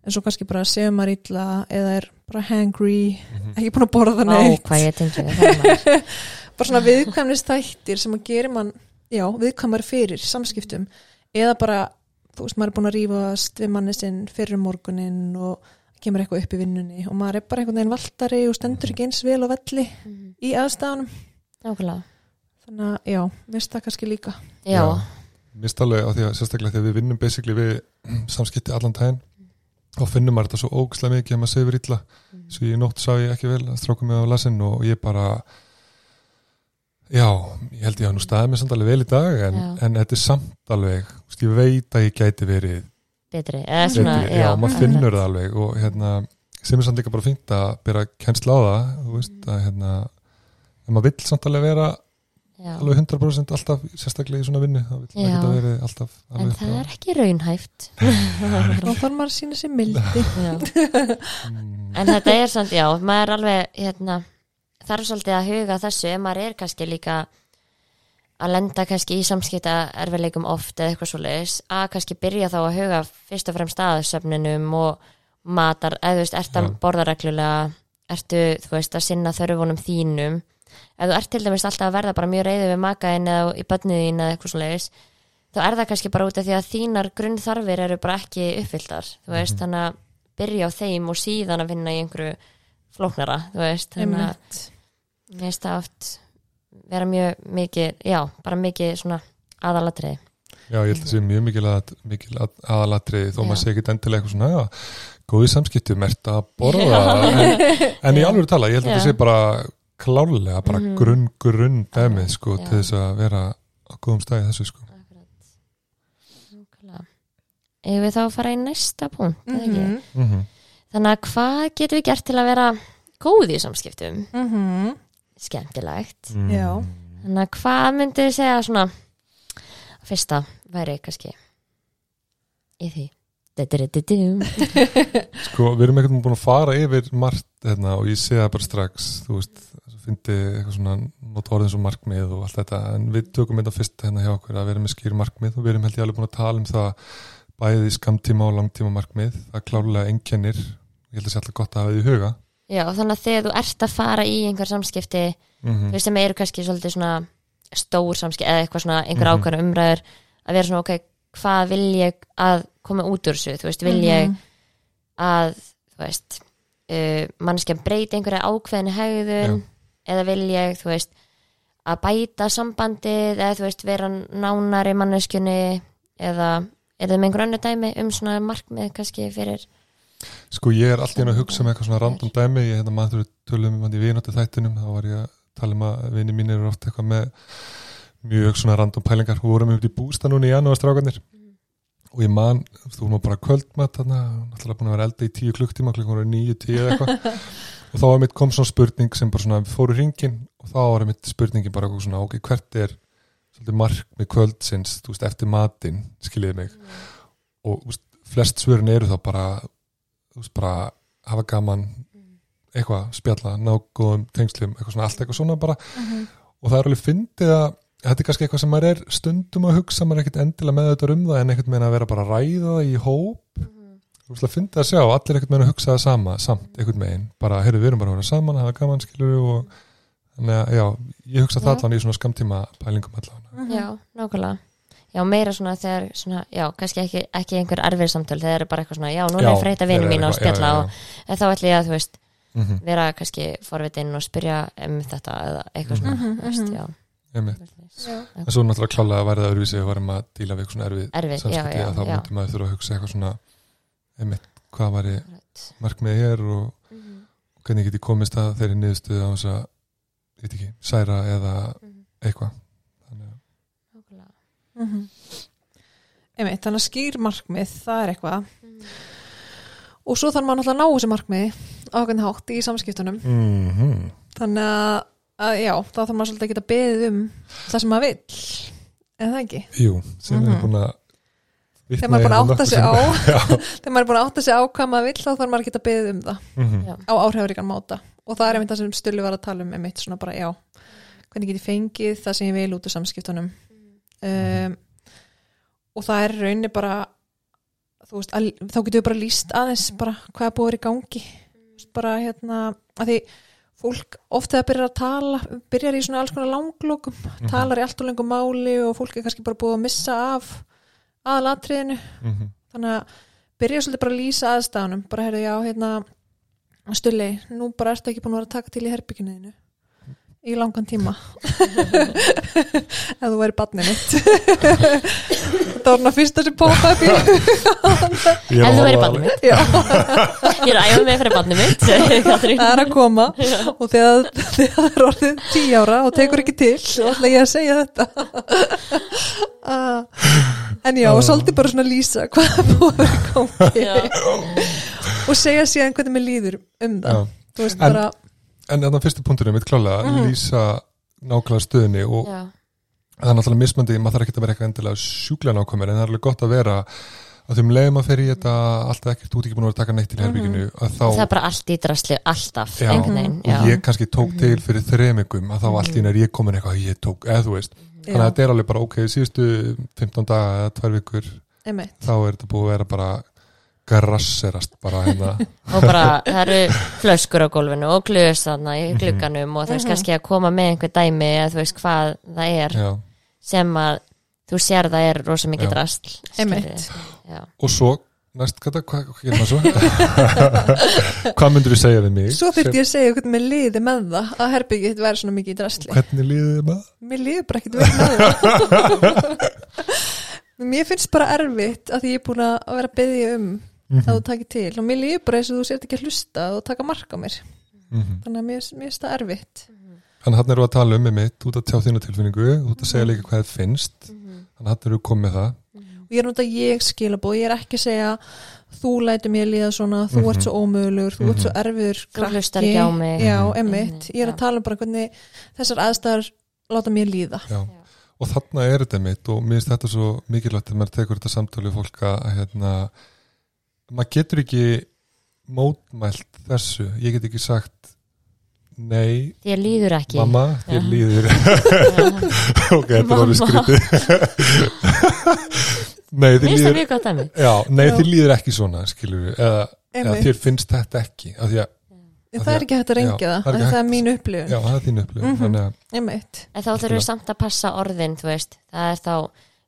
en svo kannski bara séu maður illa eða er bara hangry ekki búin að borða neitt. hvað ég tengi við það maður. bara svona viðkvæmnist þættir sem að gera mann já, viðkvæmar fyrir samskiptum. Eða bara, þú veist, maður er búin að rífast við manni sinn fyrir morgunin og kemur eitthvað upp í vinnunni og maður er bara einhvern veginn valtari og stendur ekki eins vel á velli Mhm. í aðstæðanum nákvæmlega. Þannig að já, veist það kannski líka. Já, Mér finnst alveg á því að sérstaklega þegar við vinnum basically við samskipti allan tæðin þá finnum maður þetta svo ógislega mikið að maður sefur illa. Svo í nótt sá ég ekki vel að stráka mig á lasin og ég bara já, ég held ég að nú staðið mér samt alveg vel í dag en, Já. en þetta er samt alveg ég veit að ég gæti verið betri eða svona, betri, já, maður finnur það alveg og hérna, sem er samt líka bara fínt að bera kennsla á það, þú veist að hérna, en maður vill samt alveg vera já. alveg 100% alltaf sérstaklega í svona vinnu, maður Já. geta verið alltaf en það er ekki raunhæft þá þarf maður að sína sér mildi. Mm, en þetta er samt, já, maður er alveg hérna, þarf svolítið að huga þessu ef maður er kannski líka að lenda kannski í samskipta erfileikum oft eða eitthvað svoleiðis að kannski byrja þá að huga fyrst og fremst að söfninum og matar, eða þú veist, ert að borða reglulega ertu, þú veist, að sinna þörfunum þínum ef þú ert til dæmis alltaf að verða bara mjög reyði við makaðin eða í bönniðin eða eitthvað svoleiðis þá er það kannski bara út af því að þínar grunnþarfir eru bara ekki uppfylltar þú veist, þannig að byrja á þeim og síðan að vinna í einhverju flóknara, þú veist, þannig að mér finnst það oft vera mjög mikið, já, bara mikið svona aðalatriði. Já, ég held að það sé mjög mikil, að, mikil að, aðalatriði þó Já. maður sé ekki endilega eitthvað svona já, góði samskipti, mert að borða. En, en í alveg tala, ég held að það sé bara klárlega bara Mhm. grunn, grunn dæmið sko Já. til þess að vera á góðum stæði þessu sko. Ef við þá fara í næsta punkt mm Mhm, mm Þannig að hvað getum við gert til að vera góð í samskiptum? mhm. Skemmtilegt. Já. Þannig að hvað myndið þið segja svona fyrsta væri kannski í því. Sko, við erum ekkert búin að fara yfir margt hérna, og ég sé það bara strax þú veist, fyndi eitthvað svona nota orðin svo markmið og allt þetta. En við tökum þetta fyrst hérna hjá okkur að vera með skýr markmið og við erum held ég alveg búin að tala um það bæði skamtíma og langtíma markmið. Það klárlega einkennir. Ég held að sé alltaf gott að hafa því í huga. Já, þannig að þegar þú ert að fara í einhver samskipti mm þú veist sem eru kannski svolítið svona stór samskipti eða eitthvað svona einhver Mhm. ákveðna umræður út uh, mannskja breyta einhverja ákveðinu hegðun eða vil ég, þú veist að bæta sambandið eða þú veist, vera nánari manneskjunni eða er það með einhver önnu dæmi um svona markmið kannski fyrir Sko ég er alltaf að hugsa með eitthvað svona random dæmi. Ég hérna maður tölum um hann í vinóti þættinum. Þá var ég að tala um að vini mínir eru oft eitthvað með mjög svona random pælingar. Við vorum upp í bústa núna í janúarstrákanir og ég man, þú vorum bara kvöldmatt þarna, náttúrulega búin að vera elda í tíu klukktíma klukkan voru níu, tíu eða eitthvað. Og þá var mitt kom svona spurning sem bara svona fóru ringin og þá var mitt spurningin bara eitthvað svona, ok, hvert er svolítið markmið kvöldsins, þú veist, eftir matinn skiljiði mig? Og þú veist, flest svörin eru þá bara þú veist, bara hafa gaman eitthvað, spjalla, ná góðum tengslum, eitthvað svona, allt eitthvað svona bara. Og það er alveg fyndið að þetta er kannski eitthvað sem maður er stundum að hugsa maður er ekkert endilega með þetta um það en einhvern veginn að vera bara að ræða það í hóp þú veist að fyndið að sjá, allir einhvern veginn að hugsa það sama samt einhvern veginn, bara, heyrðu, við erum bara að vera saman hafa gaman, skilur og þannig að, já, ég hugsa það allan í svona skamtíma pælingum allan Mhm. Já, nákvæmlega Já, meira svona þegar svona, já, kannski ekki, ekki einhver erfið samtöl, þegar er bara eitthvað svona, já, núna er freyta vini mín og spjalla og en þá ætla ég að, þú veist, mm -hmm. vera kannski forvitin og spyrja um þetta eða eitthvað svona, Mhm, þú veist, mhm. Já. En svo náttúrulega klálega að væri það öðruvísi við varum að díla við eitthvað svona erfið Erfið, já, samskipti já, að þá já. myndi maður þurfa að hugsa eitthvað svona einmitt, hvað væri Right. markmiðið hér og Mhm, hvernig get ég komist að þeirri niðurstöðu á þess að, ég veit ekki, særa eða mhm, eitthvað þannig að nákvæmlega. Mhm. Einmitt, þannig að skýr markmið, það er eitthvað Mhm. og svo þarf maður náttúrulega að ná þessi markmið á okkur hátt í samskiptunum mm þannig að, að já, þá þarf maður svolítið að geta beðið um það sem maður vill. En það ekki? Jú, sem Mhm. er búin að þegar maður er búin að átta sig á þegar maður er búin að átta sig á hvað maður vill þá þarf maður að geta beðið um það. Mhm, Já. á áhrifaríkan máta. Og það er einmitt það sem Stulli var að tala um einmitt svona bara já, hvernig get ég fengið það sem ég vil út úr samskiptunum? Um, og það er rauninni bara veist, að, þá getur við bara líst aðeins bara hvað er búið að vera í gangi. Bara hérna, að því fólk oft þegar byrjar að tala byrjar í svona alls konar langlókum mhm, talar í allt og lengum máli og fólk er kannski bara búið að missa af aðalatriðinu. Mhm. þannig að byrja svolítið bara að lýsa aðstæðanum bara heyrðu já, hérna Stulli, nú bara ertu ekki búin að vera að taka til í herbygginuðinu í langan tíma. Ef þú væri barnið mitt. Þetta var hann að fyrsta sem poppa upp í Ef þú alveg- barnið mitt, já, ég er æfum með fyrir barnið mitt það er að koma. Og þegar, það er orðið tí ára og tekur ekki til og ætla ég að segja þetta. Uh, en já, og svolítið bara svona lýsa hvað er búið að vera Já. og segja síðan hvernig mér líður um það. Já. þú veist En- bara En þannig fyrstu punkturinn mitt klálega Mhm. lýsa nákvæmlega stöðinni og Já. það er náttúrulega mismandi, maður þarf ekki að vera eitthvað endilega sjúklega nákvæmur en það er alveg gott að vera að þeim leiðum að fer í þetta alltaf ekkert út ekki búin að vera að taka neitt til herbygginu að þá, Það er bara allt í drasli, alltaf Já. veginn, og ég kannski tók til fyrir þremingum að þá allt í nær ég komin eitthvað ég tók, eða þú veist, þannig að þetta er alveg bara ok, síðustu 15 daga eða tvær vikur einmitt þá er þetta búið að vera bara grasserast bara hérna og bara það eru flöskur á gólfinu og glöðs þarna í Mhm. glugganum og það er Mhm. kannski að koma með einhver dæmi eða þú veist hvað það er já. sem að þú sér það er rosa mikið. Já. og svo, næst, hvað, hvað, hvað svo? hvað myndur þú segja við mig? Svo þurfti ég að segja hvernig mér liði með það að herbyggið þitt væri svona mikið í drasli Hvernig líður þið maður? Mér liði bara ekkert vel með það Mér finnst bara erfitt að því ég er búin að vera að byggja um Mhm. að þú takir til og mér liði bara eins og þú sért ekki að hlusta og taka mark á mér Mhm. þannig að mér, mér finnst það erfitt en hann eru að tala um með mitt út að tjá þínu tilfinningu, út að segja Mhm. líka hvað þið finnst Mhm. þannig að hann eru komið með það og ég er náttúrulega ég skilabóð, ég er ekki að segja þú lætur mér líða svona, þú Mhm. ert svo ómögulegur þú ert svo erfiður Þú hlustar ekki á mig. já, Mhm. Mhm, ég er að tala um bara hvernig þessar aðstæður láta mér líða Já. og þarna er þetta mitt og mér finnst þetta svo mikilvægt þegar maður tekur þetta samtali fólk að að, hérna, maður getur ekki mótmælt þessu. Ég get ekki sagt nei, Þér líður ekki. mamma, þér Já. líður. Ok, þetta orðið Mamma. skrítið. Nei, þér líður að já, nei, þér líður ekki svona skilur við, eða, eða þér finnst þetta ekki af því að, En það er ekki hægt að rengja Já, það, það er það, er mín upplifun. Já, það er þín upplifun þannig að, Einmitt. En þá þurfum við samt að passa orðin, þú veist. Það er þá,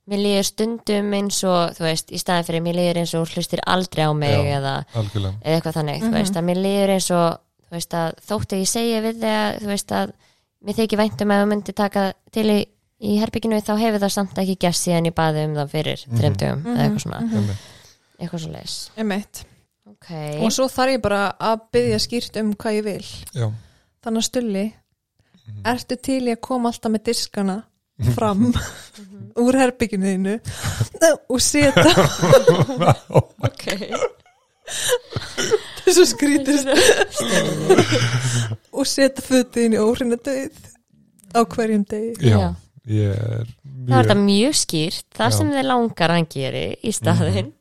mér líður stundum eins og, þú veist, í staðin fyrir mér líður eins og þú hlustir aldrei á mig Já. eða, eða eitthvað þannig, Mhm. þú veist, að mér líður eins og þú veist, að þóttu ég segja við þig að, þú veist, að mér þykir væntum að þú myndi taka til í, í herbygginu þá hefur það samt ekki gæst síðan ég baði um það fyrir Mhm. þreymtugum eða eitthvað svona, Einmitt. eitthvað svo leis Einmitt. Ok, Og svo þarf ég bara að byggja skýrt um hvað ég vil já, Þannig að stulli, Mhm. ertu til í að koma alltaf með diskana fram úr herbygginu þínu og setja ok. Þessu skrítist og setja fötin í óhrina döið á hverjum degi. Já, ég er Það er mjög þetta mjög skýrt, það Já. sem þið langar að hann geri í staðinn.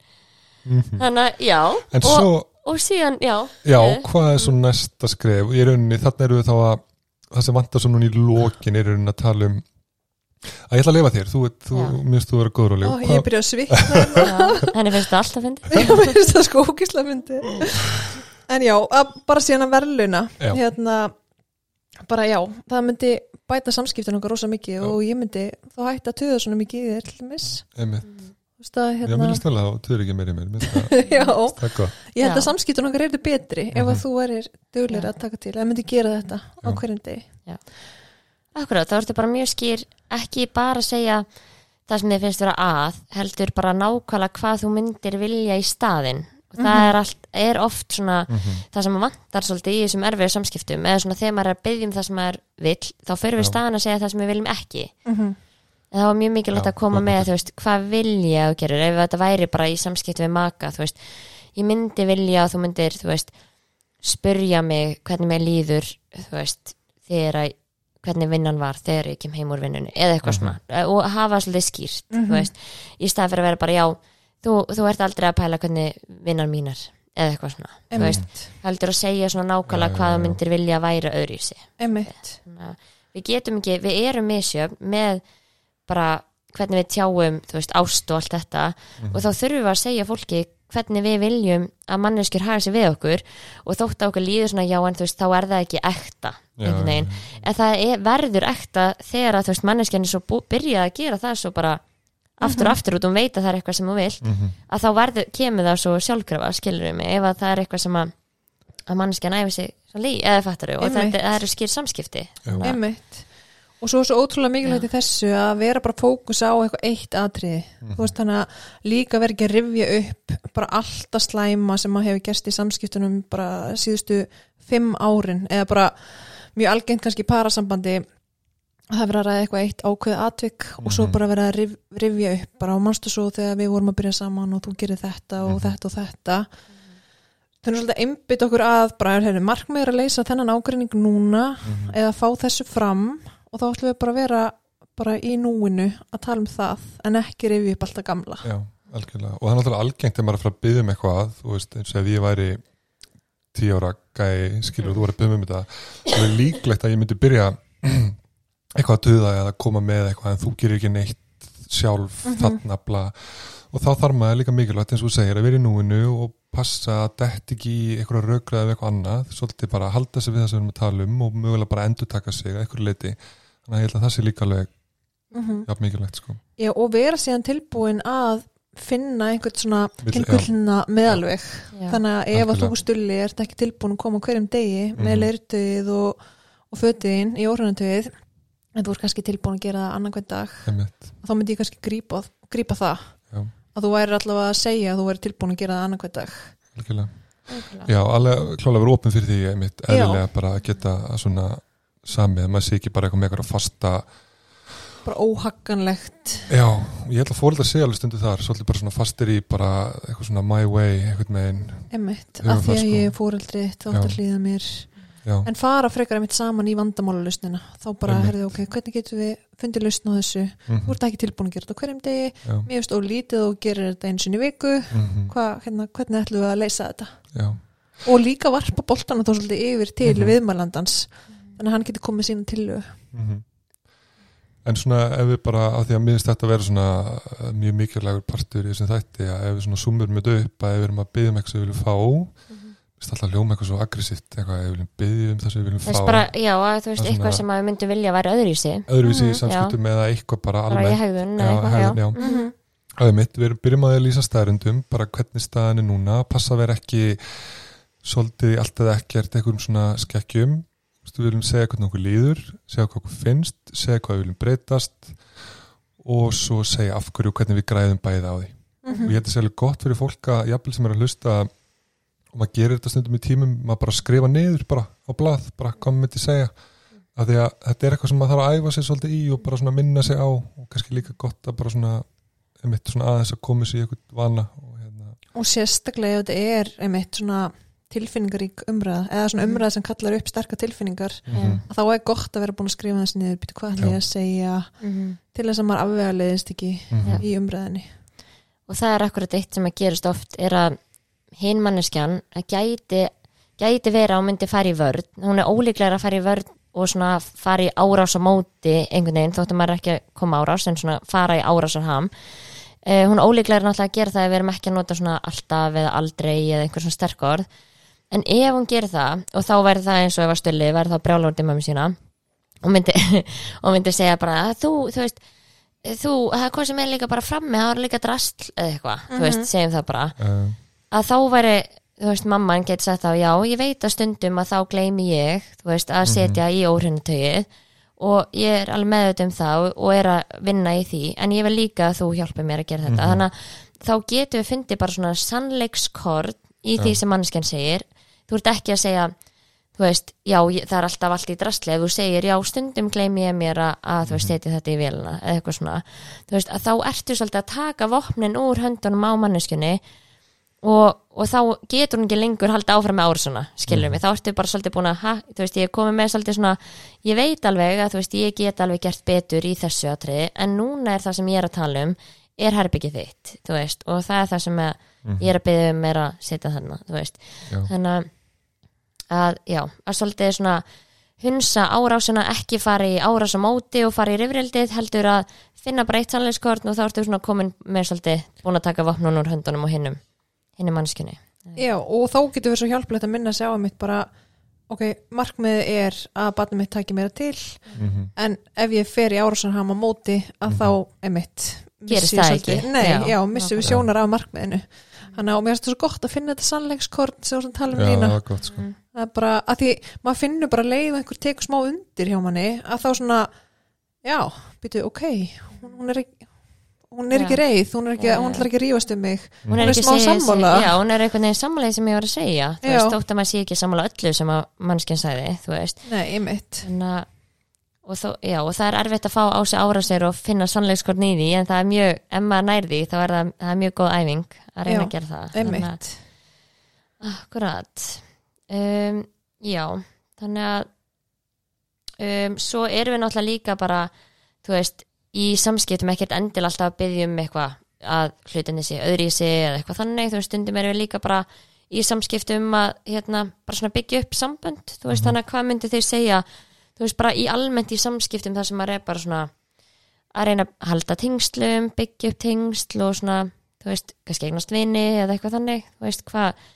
Mhm. Þannig að, já. En og, svo, og síðan, já. Já, eh, hvað er svo næsta skref? Í rauninni, þarna eru við þá að það sem vantar svo núna í lokin er í rauninni að tala um að ég ætla að lifa þér, þú, þú minnst þú vera góður og ljó ég byrja að svikna já, henni finnst það alltaf fyndi ég finnst það sko ógisla myndi en já, að bara síðan að verðluna hérna bara já, það myndi bæta samskiptin okkar rosa mikið Já. og ég myndi þá hætti að tuða svona mikið í þér til dæmis. Einmitt, Þú veist að, já, hérna, mér líst vel að þú er ekki meiri finnst það já, það er ég held Já. að samskiptin okkar eru betri ef Mhm. að þú erir duglir Já. að taka til, að myndi gera þetta á hverjum degi Akkurat, þá ertu bara mjög skýr ekki bara að segja það sem þið finnst vera að heldur bara nákvæmlega hvað þú myndir vilja í staðinn og það Mhm. er, allt, er oft svona Mhm. það sem vantar svolítið í þessum erfiðu samskiptum eða svona þegar maður er að byggja um það sem maður vill þá förum við Já. staðan að segja það sem við viljum ekki mm en það var mjög mikilvægt Já, að koma með þú veist, hvað vilja þú gerir ef þetta væri bara í samskipti við maka þú veist, ég myndi vilja að þú myndir þú veist, spurja mig hvernig mér líður þú veist, þegar að hvernig vinnan var þegar ég kem heim úr vinnunni eða eitthvað Mhm. svona og hafa svolítið skýrt Mhm. þú veist, í stað fyrir að vera bara já þú, þú ert aldrei að pæla hvernig vinnan mínar eða eitthvað svona þú veist, heldur að segja svona nákvæmlega hvað þú myndir vilja að væri öðru í sig við getum ekki, við erum misjöfn með bara hvernig við tjáum, þú veist, ást og allt þetta. Mhm. og þá þurfum við að segja fólki hvernig við viljum að manneskjur hafa sig við okkur. Og þótt að okkur líður svona já en þú veist, þá er það ekki ekta Já, einhvern veginn, en það er, verður ekta þegar að þú veist, manneskjan er svo byrjað að gera það svo bara aftur og aftur út. Og hún veit að það er eitthvað sem hún vil Mhm. að þá verður, kemur það svo sjálfkrafa skilur við mig, ef að það er eitthvað sem að að manneskjan æfi sig svo lí, eða fattar og þetta, það eru skýr samskipti Og svo er svo ótrúlega mikilvægt í þessu að vera bara fókus á eitthvað eitt atriði. Mhm. Þú veist þannig að líka vera ekki að rifja upp bara alltaf slæma sem að hefur gerst í samskiptunum bara síðustu fimm árin eða bara mjög algengt kannski parasambandi að það vera að ræða eitthvað eitt ákveð atvik og svo Mhm. bara vera að rif, rifja upp bara og manstu svo þegar við vorum að byrja saman og þú gerir þetta og Mhm. þetta og þetta þannig svolítið einbytt okkur að bara hefur markmið er að leysa þennan ágreining núna Mhm. eða fá þessu fram og þá ætlum við bara að vera bara í núinu að tala um það en ekki rifja upp alltaf gamla Já, algjörlega. Og það er náttúrulega algengt þegar maður er að fara að byggja um eitthvað, þú veist, eins og ef ég væri tíu ára gæi, skilur, þú var að byggja um þetta, það er líklegt að ég myndi byrja eitthvað að duða eða koma með eitthvað en þú gerir ekki neitt sjálf Mhm. þarna bla og þá þarf maður líka mikilvægt eins og þú segir að vera í núinu og passa að dett ekki í eitthvað raukraði eða eitthvað annað, svolítið bara halda sig við það sem við erum að tala um og mögulega bara endur taka sig að eitthvað leiti, þannig að ég held að það sé líka alveg mm jafn mikilvægt sko. Já, og vera síðan tilbúin að finna einhvern svona einhvern meðalveg Já. þannig að ef að þú stulli ert ekki tilbúin að koma hverjum degi með Mhm. leirtuðið og, og fötiðin í orðanatuðið en þú ert kannski tilbúin að gera það annan hvern dag og þá myndi ég kannski grípa, grípa það Já. Að þú væri allavega að segja að þú væri tilbúin að gera það annan hvern dag Algjörlega. Nákvæmlega. Já, alveg klálega vera opinn fyrir því einmitt, eðlilega bara að geta að svona samið, að maður sé ekki bara eitthvað með eitthvað fasta bara óhagganlegt já, ég held að fóreldar sé alveg stundu þar svolítið bara svona fastir í bara eitthvað svona my way, eitthvað megin emitt, Höfum af því að sko. ég er fóreldri þá átt að hlýða mér já, en fara frekar emitt saman í vandamálalusnina þá bara, Einmitt. herðu, ok, hvernig getum við fundið lausn á þessu, þú mhm, ert ekki tilbúin að gera þetta hverjum degi, já, mér finnst ólítið og gerir þetta eins og í viku. Mhm, Hva, hérna, hvernig ætlum við að leysa þetta? Já, og líka varpa boltana þá svolítið yfir til Mhm. viðmælandans. Þannig að hann getur komið sína til mhm. en svona ef við bara á því að minnst þetta vera svona mjög mikilvægur partur í þessum þætti að ef við svona sumur með upp að ef við erum að byggja um eitthvað við viljum fá Vist alltaf hljóma eitthvað svo aggressíft eitthvað, við viljum byggja um það sem við viljum fá bara, já, að þú veist, Það er eitthvað sem að við myndum vilja að vera öðruvísi öðruvísi í Mhm, samskiptum eða eitthvað bara bara í. -hmm. Það er mitt, við byrjum að lýsa staðrundum bara hvernig staðan er núna, passa að vera ekki svolítið allt eða ekkert einhverjum svona skekkjum við viljum segja hvernig okkur líður segja hvað okkur finnst, segja hvað við viljum breytast og svo segja af hverju hvernig við græðum bæði á því Mhm. og ég held að segja alveg gott fyrir fólk að jafnvel sem er að hlusta og maður gerir þetta stundum í tímum maður bara skrifa niður bara á blað bara hvað maður myndi segja. Af því að þetta er eitthvað sem maður þarf að æfa sig svolítið í og bara svona minna sig á og kannski líka gott að bara svona, einmitt svona aðeins að koma sér í eitthvað vana og hérna, og sérstaklega ef þetta er einmitt svona tilfinningarík umræða eða svona Mhm. umræða sem kallar upp sterka tilfinningar mhm, að þá er gott að vera búin að skrifa þessi niður býtu hvað ætla ég að segja? Mhm. til þess að maður afvega leiðist ekki mhm, í umræðinni og það er akkurat eitt sem að gerist oft er að hinn manneskjan að gæti, gæti vera og myndi fara í vörn. Hún er ólíklega að fara í vörn og svona fara í árás á móti einhvern veginn þóttum maður ekki að koma árás en svona fara í árásar ham eh, hún er ólíklega náttúrulega að gera það ef við erum ekki að nota svona alltaf eða aldrei eða einhver svona sterk orð. En ef hún gerir það og þá væri það eins og ef að stulli væri þá brjálórdið mömmu sína og myndi, og myndi segja bara að þú, þú veist þú, það er hvað sem er líka bara frammi það var líka drastl eða eitthvað, þú veist, segjum það bara. Uh, að þá væri, þú veist, mamman geti sagt þá, já, ég veit að stundum að þá gleymi ég, þú veist, að setja í óhrinnutögið og ég er alveg meðut um það og, er að vinna í því, en ég vil líka að þú hjálpi mér að gera þetta, þannig að þá getum við fundið bara svona sannleikskort í því sem mannskjan segir. Þú ert ekki að segja þú veist, já, það er alltaf allt í drastli. Ef þú segir, já, stundum gleymi ég mér að, að þú veist, setja þetta í vélina eða eitthvað svona, þú veist, að þá ertu svolítið að taka vopnin úr höndunum á manneskjunni og, og þá getur hún ekki lengur halda áfram með árasuna, skilur mig, þá ertu bara svolítið búin að, ha, þú veist, ég er komið með svolítið svona, ég veit alveg að þú veist, ég get alveg gert betur í þessu atriði, en núna er það sem ég er að tala um er herbyggið þitt, þú veist og það er það sem að, ég er að byggja um er að setja þarna, þú veist. Já, þannig að- já, að svolítið svona hunsa árásuna ekki fara í árás á móti og fara í rifrildið heldur að finna bara eitt sannleikskorn og þá ertu svona komin með svolítið búin að taka vopnun úr höndunum og hinnum hinnum mannskjunni Já, og þá getur við svo hjálplegt að minna sig á að mitt bara ok, markmiðið er að barnið mitt taki meira til mhm, en ef ég fer í árásanham á móti að þá, emitt Gerist það ekki? Nei, já, Já, missum við sjónar af markmiðinu. Þannig að mér finnst það svo gott að finna þetta sannleikskorn sem þú tala um já, lína. það er gott sko. Það er bara, að því maður finnur bara leið og einhver tekur smá undir hjá manni að þá svona, já, byrju, ok hún er ekki hún er ekki reið, hún er ekki, hún ætlar ekki að rífast um mig. Hún er ekki smá sammála. já, hún er einhvern veginn sammála því sem ég var að segja. Þú Já. veist, þótt að maður sé ekki sammála öllu sem að mannskjun sagði, þú veist. Nei, einmitt. Þannig að og, þó, já, og það er erfitt að fá á sig árásir og finna sannleikskorn í því en það er mjög, ef maður nær því þá er það, það er mjög góð æfing að reyna Já, að gera það. Einmitt. Akkurat. Um, Já, þannig að um, svo erum við náttúrulega líka bara þú veist, í samskiptum ekkert endil alltaf að byggja um eitthvað að hlutinni sé öðri í sig eða eitthvað þannig þú veist, stundum erum við líka bara í samskiptum að hérna, bara svona byggja upp sambönd, þú veist, þannig að hvað myndi þeir segja? Þú veist, bara í almennt í samskiptum þar sem maður er bara svona að reyna að halda tengslum, byggja upp tengsl og svona, þú veist, kannski eignast vini eða eitthvað þannig, þú veist, hvað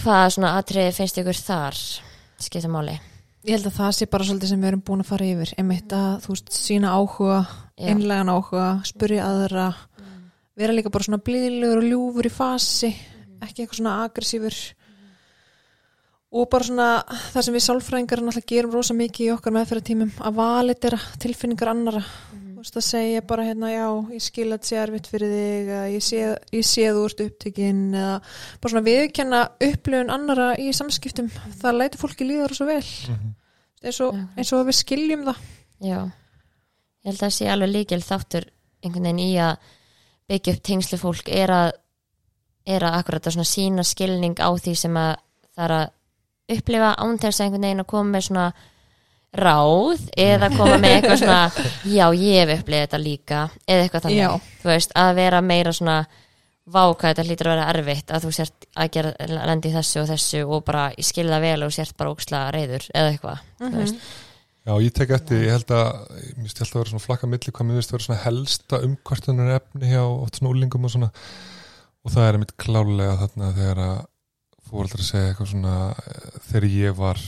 hvað svona atriði finnst ykkur þar skipta máli Ég held að það sé bara svolítið sem við erum búin að fara yfir. Einmitt að, þú veist, sína áhuga einlegan áhuga, spurja aðra vera líka bara svona blíðilegur og ljúfur í fasi ekki eitthvað svona aggressífur og bara svona það sem við sálfræðingar náttúrulega gerum rosa mikið í okkar meðferðartímum að valitera tilfinningar annara þú veist að segja bara hérna já ég skil að þetta sé erfitt fyrir þig ég sé, ég sé þú ert upptökin eða bara svona viðkenna upplifun annara í samskiptum. Það lætur fólki líða rosa vel. Mhm. eins og, eins og við skiljum það. Já, ég held að það sé alveg líkil þáttur einhvern veginn í að byggja upp tengslu fólk er að er að akkurat að svona sína skilning á því sem að það er að upplifa án þess að einhvern veginn að koma með svona ráð eða koma með eitthvað svona já, ég hef upplifað þetta líka eða eitthvað þannig, Já. þú veist, að vera meira svona váka, þetta hlýtur að vera erfitt að þú sért að gera, lendi í þessu og þessu og bara ég skil það vel og sért bara óksla reyður eða eitthvað, þú veist. Já, ég tek eftir, ég held að ég myndi alltaf að vera svona flakka milli hvað mér veist vera svona helsta umkvartunar efni hjá oft svona úlingum og svona. Og það er mitt klálega þarna þegar að fóreldrar segja eitthvað svona eh, þegar ég var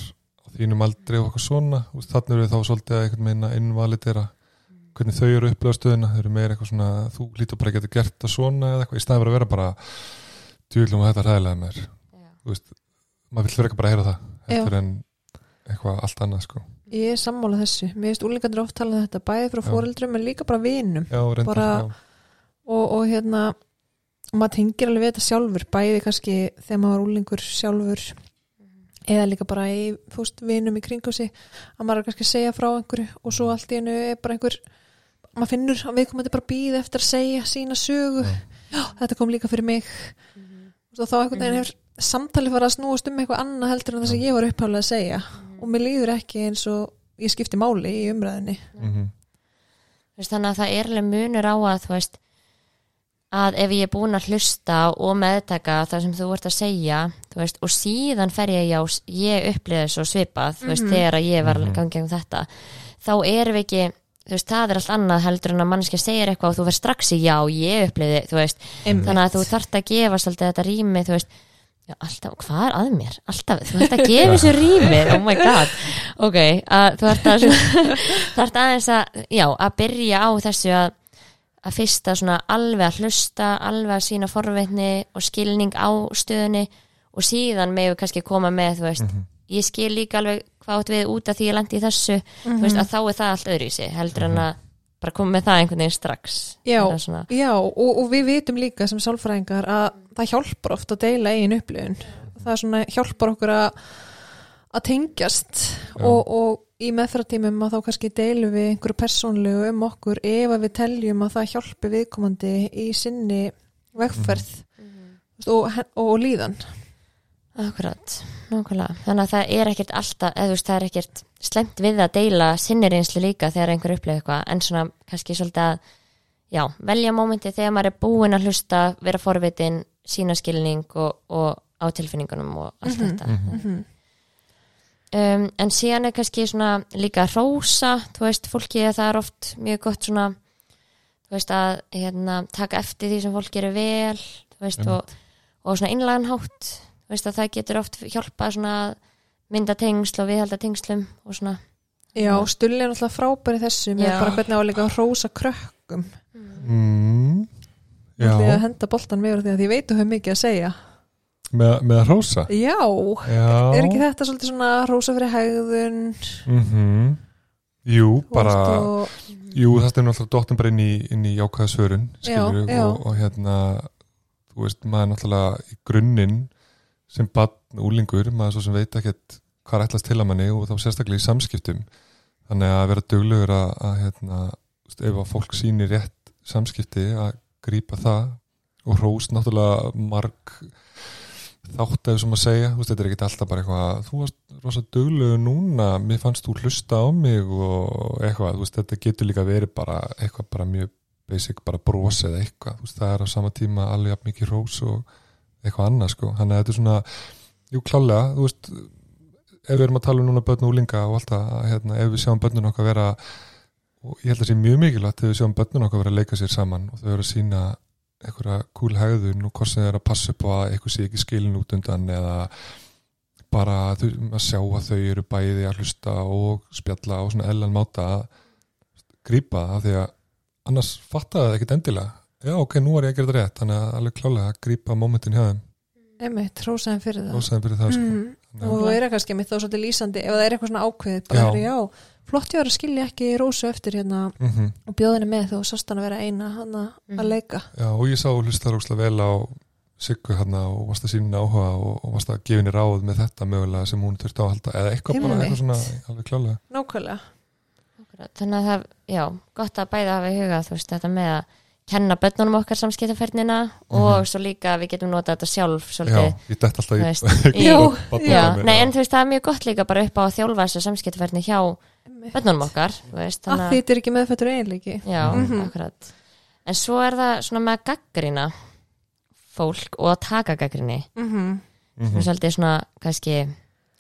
þínum aldrei og eitthvað svona, veist, þannig eru þá svolítið að einhvern veginn að innvalitera hvernig þau eru upplega stöðuna, þau eru meira eitthvað svona þú lítur bara að geta gert það svona eða eitthvað í staðin fyrir að vera bara djúlum að þetta ræðilega með mér, Já. þú veist maður vill vera bara að heyra það heldur en eitthvað allt annað sko. Ég er sammála þessu, mér finnst úlingandur oft tala um þetta bæði frá fóreldrum en líka bara vinum. Bara- og, og hérna og maður tengir alveg þetta sjálfur bæði kannski þegar maður var úlingur sjálfur eða líka bara í þú veist, vinum í kringu sig að maður er kannski að segja frá einhverju og svo allt í hennu er bara einhver maður finnur að við komum bara býð eftir að segja sína sögu. Já. þetta kom líka fyrir mig. Og þá einhvern veginn hefur samtali fara að snúast um eitthvað annað heldur en það sem ég var upphaflega að segja. Og mér líður ekki eins og ég skipti máli í umræðinni Mhm. Þú veist, þannig að það er alveg munur á að þú veist að ef ég er búin að hlusta og meðtaka það sem þú ert að segja veist, og síðan fer ég já, ég upplýði svo svipað þú veist, þegar að ég var Mhm. mm gangið um þetta. Þá erum við ekki þú veist, það er allt annað heldur en að mannskja segir eitthvað og þú verð strax í já, ég upplýði þú veist, Einmitt. þannig að þú þarft að gefa svolítið þetta rými, þú veist. Já, alltaf, hvað er að mér? Alltaf, þú þarft að gefa þessu rými, oh my god. Ok, að þú þarft að aðeins að, já, að byrja á þessu að að fyrsta svona alveg að hlusta alveg að sína forveitni og skilning á stöðunni og síðan með við kannski koma með, þú veist Mhm. ég skil líka alveg hvað átt við út af því ég lendi í þessu, þú veist, að þá er það allt öðru í sig, heldur en að bara koma með það einhvern veginn strax Já, svona, Já, og, og við vitum líka sem sálfræðingar að það hjálpar oft að deila eigin upplifun. Það er svona hjálpar okkur að, að tengjast og, og í meðfæratímum að þá kannski deilum við einhverju persónlegu um okkur ef að við teljum að það hjálpi viðkomandi í sinni vegferð mm. og, og, og líðan. Akkurat nákvæmlega, þannig að það er ekkert alltaf, eða þú veist, það er ekkert slemt við að deila sinni reynslu líka þegar einhver upplifir eitthvað, en svona kannski svolítið að, já, velja mómenti þegar maður er búin að hlusta, vera forvitin sína skilning og, og á tilfinningunum og allt Mhm, þetta Mhm. um, en síðan er kannski svona líka rósa, þú veist, fólki það er oft mjög gott svona þú veist að hérna, taka eftir því sem fólk gerir vel þú veist, Einmitt. og, og svona innlaganhátt veist að það getur oft hjálpa svona að mynda tengsl og viðhalda tengslum og svona Já, stulli er náttúrulega frábæri þessu með Já. bara hvernig á að rósa krökkum. Mm, Já. Því að henda boltan með því að ég veit þú hefur mikið að segja. með, með að rósa Já, Já er ekki þetta svolítið svona rósa fyrir hegðun? mm Jú, þú bara og, Jú, það stefnir náttúrulega dóttum bara inn í, inn í jákvæða svörun Já, skilur já. og, og hérna þú veist, maður er náttúrulega í grunninn sem barn úlingur maður svo sem veit ekkert hvað er ætlast til að manni og þá sérstaklega í samskiptum. Þannig að vera duglegur að, að hérna, ef að fólk sýnir rétt samskipti að grípa það og hrós náttúrulega marg þátt ef sem að segja, þú veist, þetta er ekkert alltaf bara eitthvað, þú varst rosa duglegur núna, mér fannst þú hlusta á mig og eitthvað, þú veist, þetta getur líka verið bara eitthvað bara mjög basic, bara bros eða eitthvað, þú veist, það er á sama tíma alveg mikið hrós og eitthvað annað, sko, þannig að þetta er svona jú, klálega, þú veist ef við erum að tala um núna börn og úlinga og allt það, hérna, ef við sjáum börnun okkar vera og ég held að sé mjög mikilvægt ef við sjáum börnun okkar vera að leika sér saman og þau eru að sína einhverja kúl hegðun og hvort sem þau eru að passa upp á að eitthvað sé ekki skilin út undan eða bara þau, að sjá að þau eru bæði að hlusta og spjalla og svona ellan máta að grípa það því að annars fatta það ekkit endilega já ok, nú er ég að gera þetta rétt þannig að alveg klálega að grípa momentin hjá þeim einmitt, rósaðin fyrir það. og sem fyrir það sko. Mm. Þannig og að- það er kannski mitt þá svolítið lýsandi ef það er eitthvað svona ákveðið bara, Já. já. flott ég var að skilja ekki rósu eftir hérna Mhm. og bjóðinni með þú sást hann að vera eina hann að Mhm. að leika Já, og ég sá hlustar óslega vel á Siggu hérna og varst að sína áhuga og, og varst að gefa henni ráð með þetta mögulega sem hún þurfti á að halda eða eitthvað bara Einmitt. eitthvað svona alveg klálega nákvæmlega Akkurat. Þannig að það, já, gott að bæða hafa í huga, þú veist, þetta með að kenna börnunum okkar samskiptaferðnina og svo líka við getum notað þetta sjálf Já, svolítið. ég dætt alltaf í Já, Já, nei, já. en þú veist, það er mjög gott líka bara upp á að þjálfa þessu samskiptaferðni hjá börnunum okkar, þú veist, að þannig því þetta er ekki meðfættur eiginleiki Já, Mhm. akkurat. En svo er það svona með að gaggrina fólk og að taka gaggrinni mm mm Mhm. svolítið svona kannski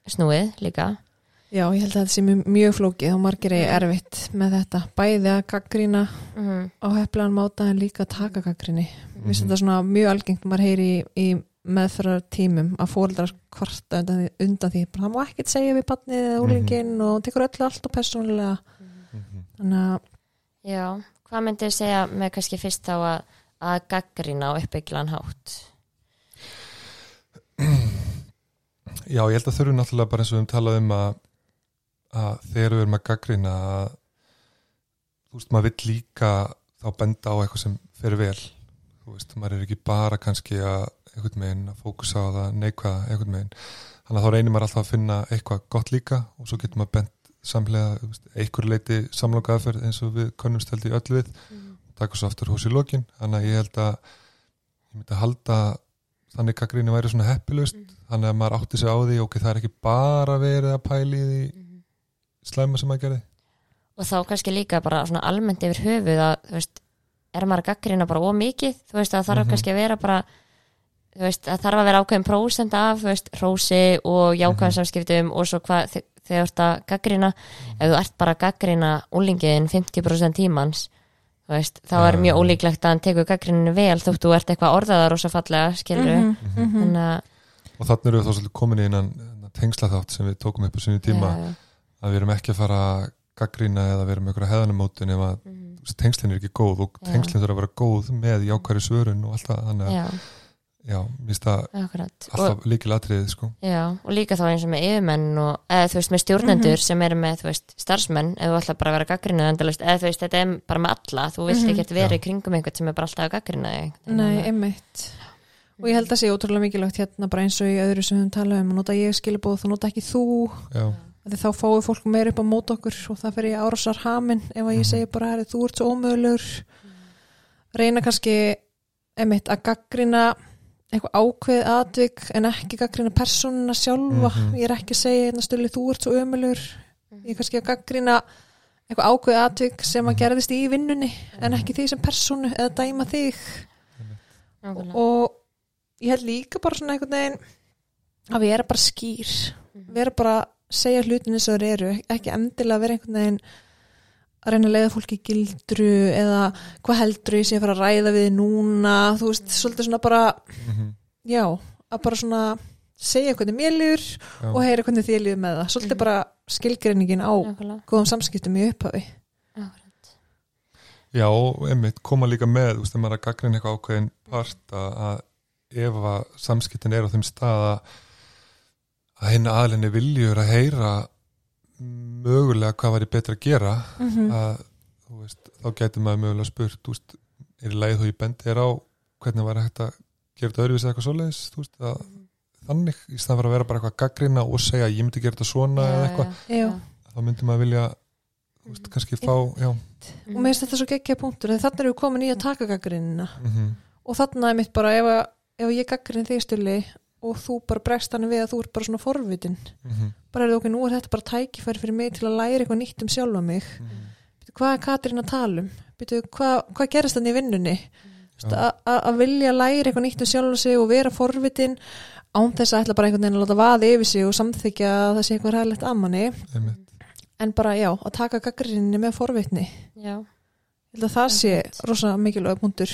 snúið líka Já, ég held að þetta sé mjög, flókið og margir er erfitt með þetta. Bæði að gaggrína mm á heflaðan máta en líka að taka gaggríni Mér finnst Mhm. þetta svona mjög algengt maður heyri í, í meðfærar tímum að fóreldrar kvarta undan því, undan því. Bara, það má ekkert segja við barnið eða úlingin og tekur öllu allt og persónulega. Mhm. þannig að Já, hvað myndið þið segja með kannski fyrst þá að, að gaggrina á uppbygglan hátt? Já, ég held að þurfum náttúrulega bara eins og við höfum talað um að, að þegar við erum að gaggrina að þú veist, maður vill líka þá benda á eitthvað sem fer vel. Þú veist, maður er ekki bara kannski að einhvern veginn að fókusa á það neikvæða einhvern veginn, þannig að þá reynir maður alltaf að finna eitthvað gott líka og svo getur maður bent samlega, einhver leiti samloka aðferð eins og við konumst held í öll við. Taka svo aftur hús í lokin. Þannig að ég held að ég myndi að halda þannig gaggrinni væri svona heppilust. Þannig að maður átti sig á því ok, það er ekki bara verið að pæli því slæma sem maður gerði og þá kannski líka bara svona almennt yfir höfuð að þú veist, er maður að gaggrina bara ómikið, þú veist, það þarf Mhm. kannski að vera bara þú veist, það þarf að vera ákveðin prósent af, þú veist, rósi og jákvæðan Mhm. samskiptum og svo hvað þe- þegar þú ert að gaggrina ef þú ert bara að gaggrina úlingiðin 50% tímans þú veist, þá er mjög ólíklegt að hann tekur gaggrininu vel þótt þú ert eitthvað orðaðar og svo fallega skilur Mhm, mhm. og þannig erum við þá svolítið komin í innan tengsla þátt sem við tókum upp á sinni tíma já, já. Að við erum ekki að fara að gaggrina eða vera með einhverja heðanumótin ef að Mhm. þú veist, tengslin er ekki góð og Já. tengslin þurfa að vera góð með jákværi svörun og allt það þannig að, já, já, mér finnst það akkurat og, alltaf líkil atriðið sko já, og líka þá eins og með yfirmenn og, eða þú veist með stjórnendur sem eru með þú veist starfsmenn, ef þú ætla bara að vera gaggrinu endalist, eða þú veist þetta er bara með alla þú vilt Mhm. ekkert vera Já. í kringum einhvern sem er bara alltaf að gaggrina þig Nei, einmitt og ég held að sé ótrúlega mikilvægt hérna bara eins og í öðru sem við höfum talað um að nota ég skilabóð og nota ekki þú já, þá fáið fólk meira upp á mót okkur og það fer ég árásar hamin ef að ég Mhm. segi bara, herri, þú ert svo ómögulegur reyna kannski emitt að gaggrina eitthvað ákveð atvik en ekki gaggrina persónuna sjálfa Mhm. ég er ekki að segja hérna stölu þú ert svo ömulegur ég er kannski að gaggrina eitthvað ákveð atvik sem að Mhm. gerðist í vinnunni en ekki því sem persónu eða dæma þig Nákvæmlega. og ég held líka bara svona einhvern veginn að við erum bara skýr Mhm. vera bara að segja hlutin eins og þeir eru ekki endilega vera einhvern veginn að reyna að leiða fólki gildru eða hvað heldur ég sé að fara að ræða við þig núna, þú veist, svolítið svona bara mhm, já, að bara svona segja hvernig mér líður já. og heyra hvernig þið líður með það svolítið Mhm. bara skilgreiningin á Nákvæmlega. góðum samskiptum í upphafi Akkurat. Já, einmitt koma líka með, þú veist, þegar maður er að gaggrina eitthvað ákveðin part að, að ef að samskiptin er á þeim stað að, að henni aðlinni viljur að heyra mögulega hvað væri betra að gera mm að, þú veist, þá getur maður mögulega spurt, þú veist, er í leið þú í bendi er á hvernig væri hægt að gera þetta öðruvísi eða eitthvað svoleiðis, þú veist, að þannig, í staðan fyrir að vera bara eitthvað að gaggrina og segja ég myndi gera þetta svona eða eitthvað, já. þá myndi maður vilja, þú veist, kannski fá, já, og mér finnst þetta svo geggja punktur en þannig erum við komin í að taka gaggrinina mhm, og þannig er mitt bara ef, að, ef ég gaggrin þig stuli og þú bara bregst hann við að þú ert bara svona forvitin. Mhm, bara er það okkur, nú er þetta bara tækifæri fyrir mig til að læra eitthvað nýtt um sjálfa mig. Mhm, Bíddu, hvað er Katrín að tala um? Bíddu, hvað, hvað gerist þannig í vinnunni? Þú veist, Já. að að- að vilja læra eitthvað nýtt um sjálfa sig og vera forvitin án þess að ætla bara einhvern veginn að láta vaði yfir sig og samþykja að það sé eitthvað ræðilegt að manni. En bara já, að taka gaggrinni með forvitni. Já, ég held að það sé Einmitt. rosa mikilvæg punktur.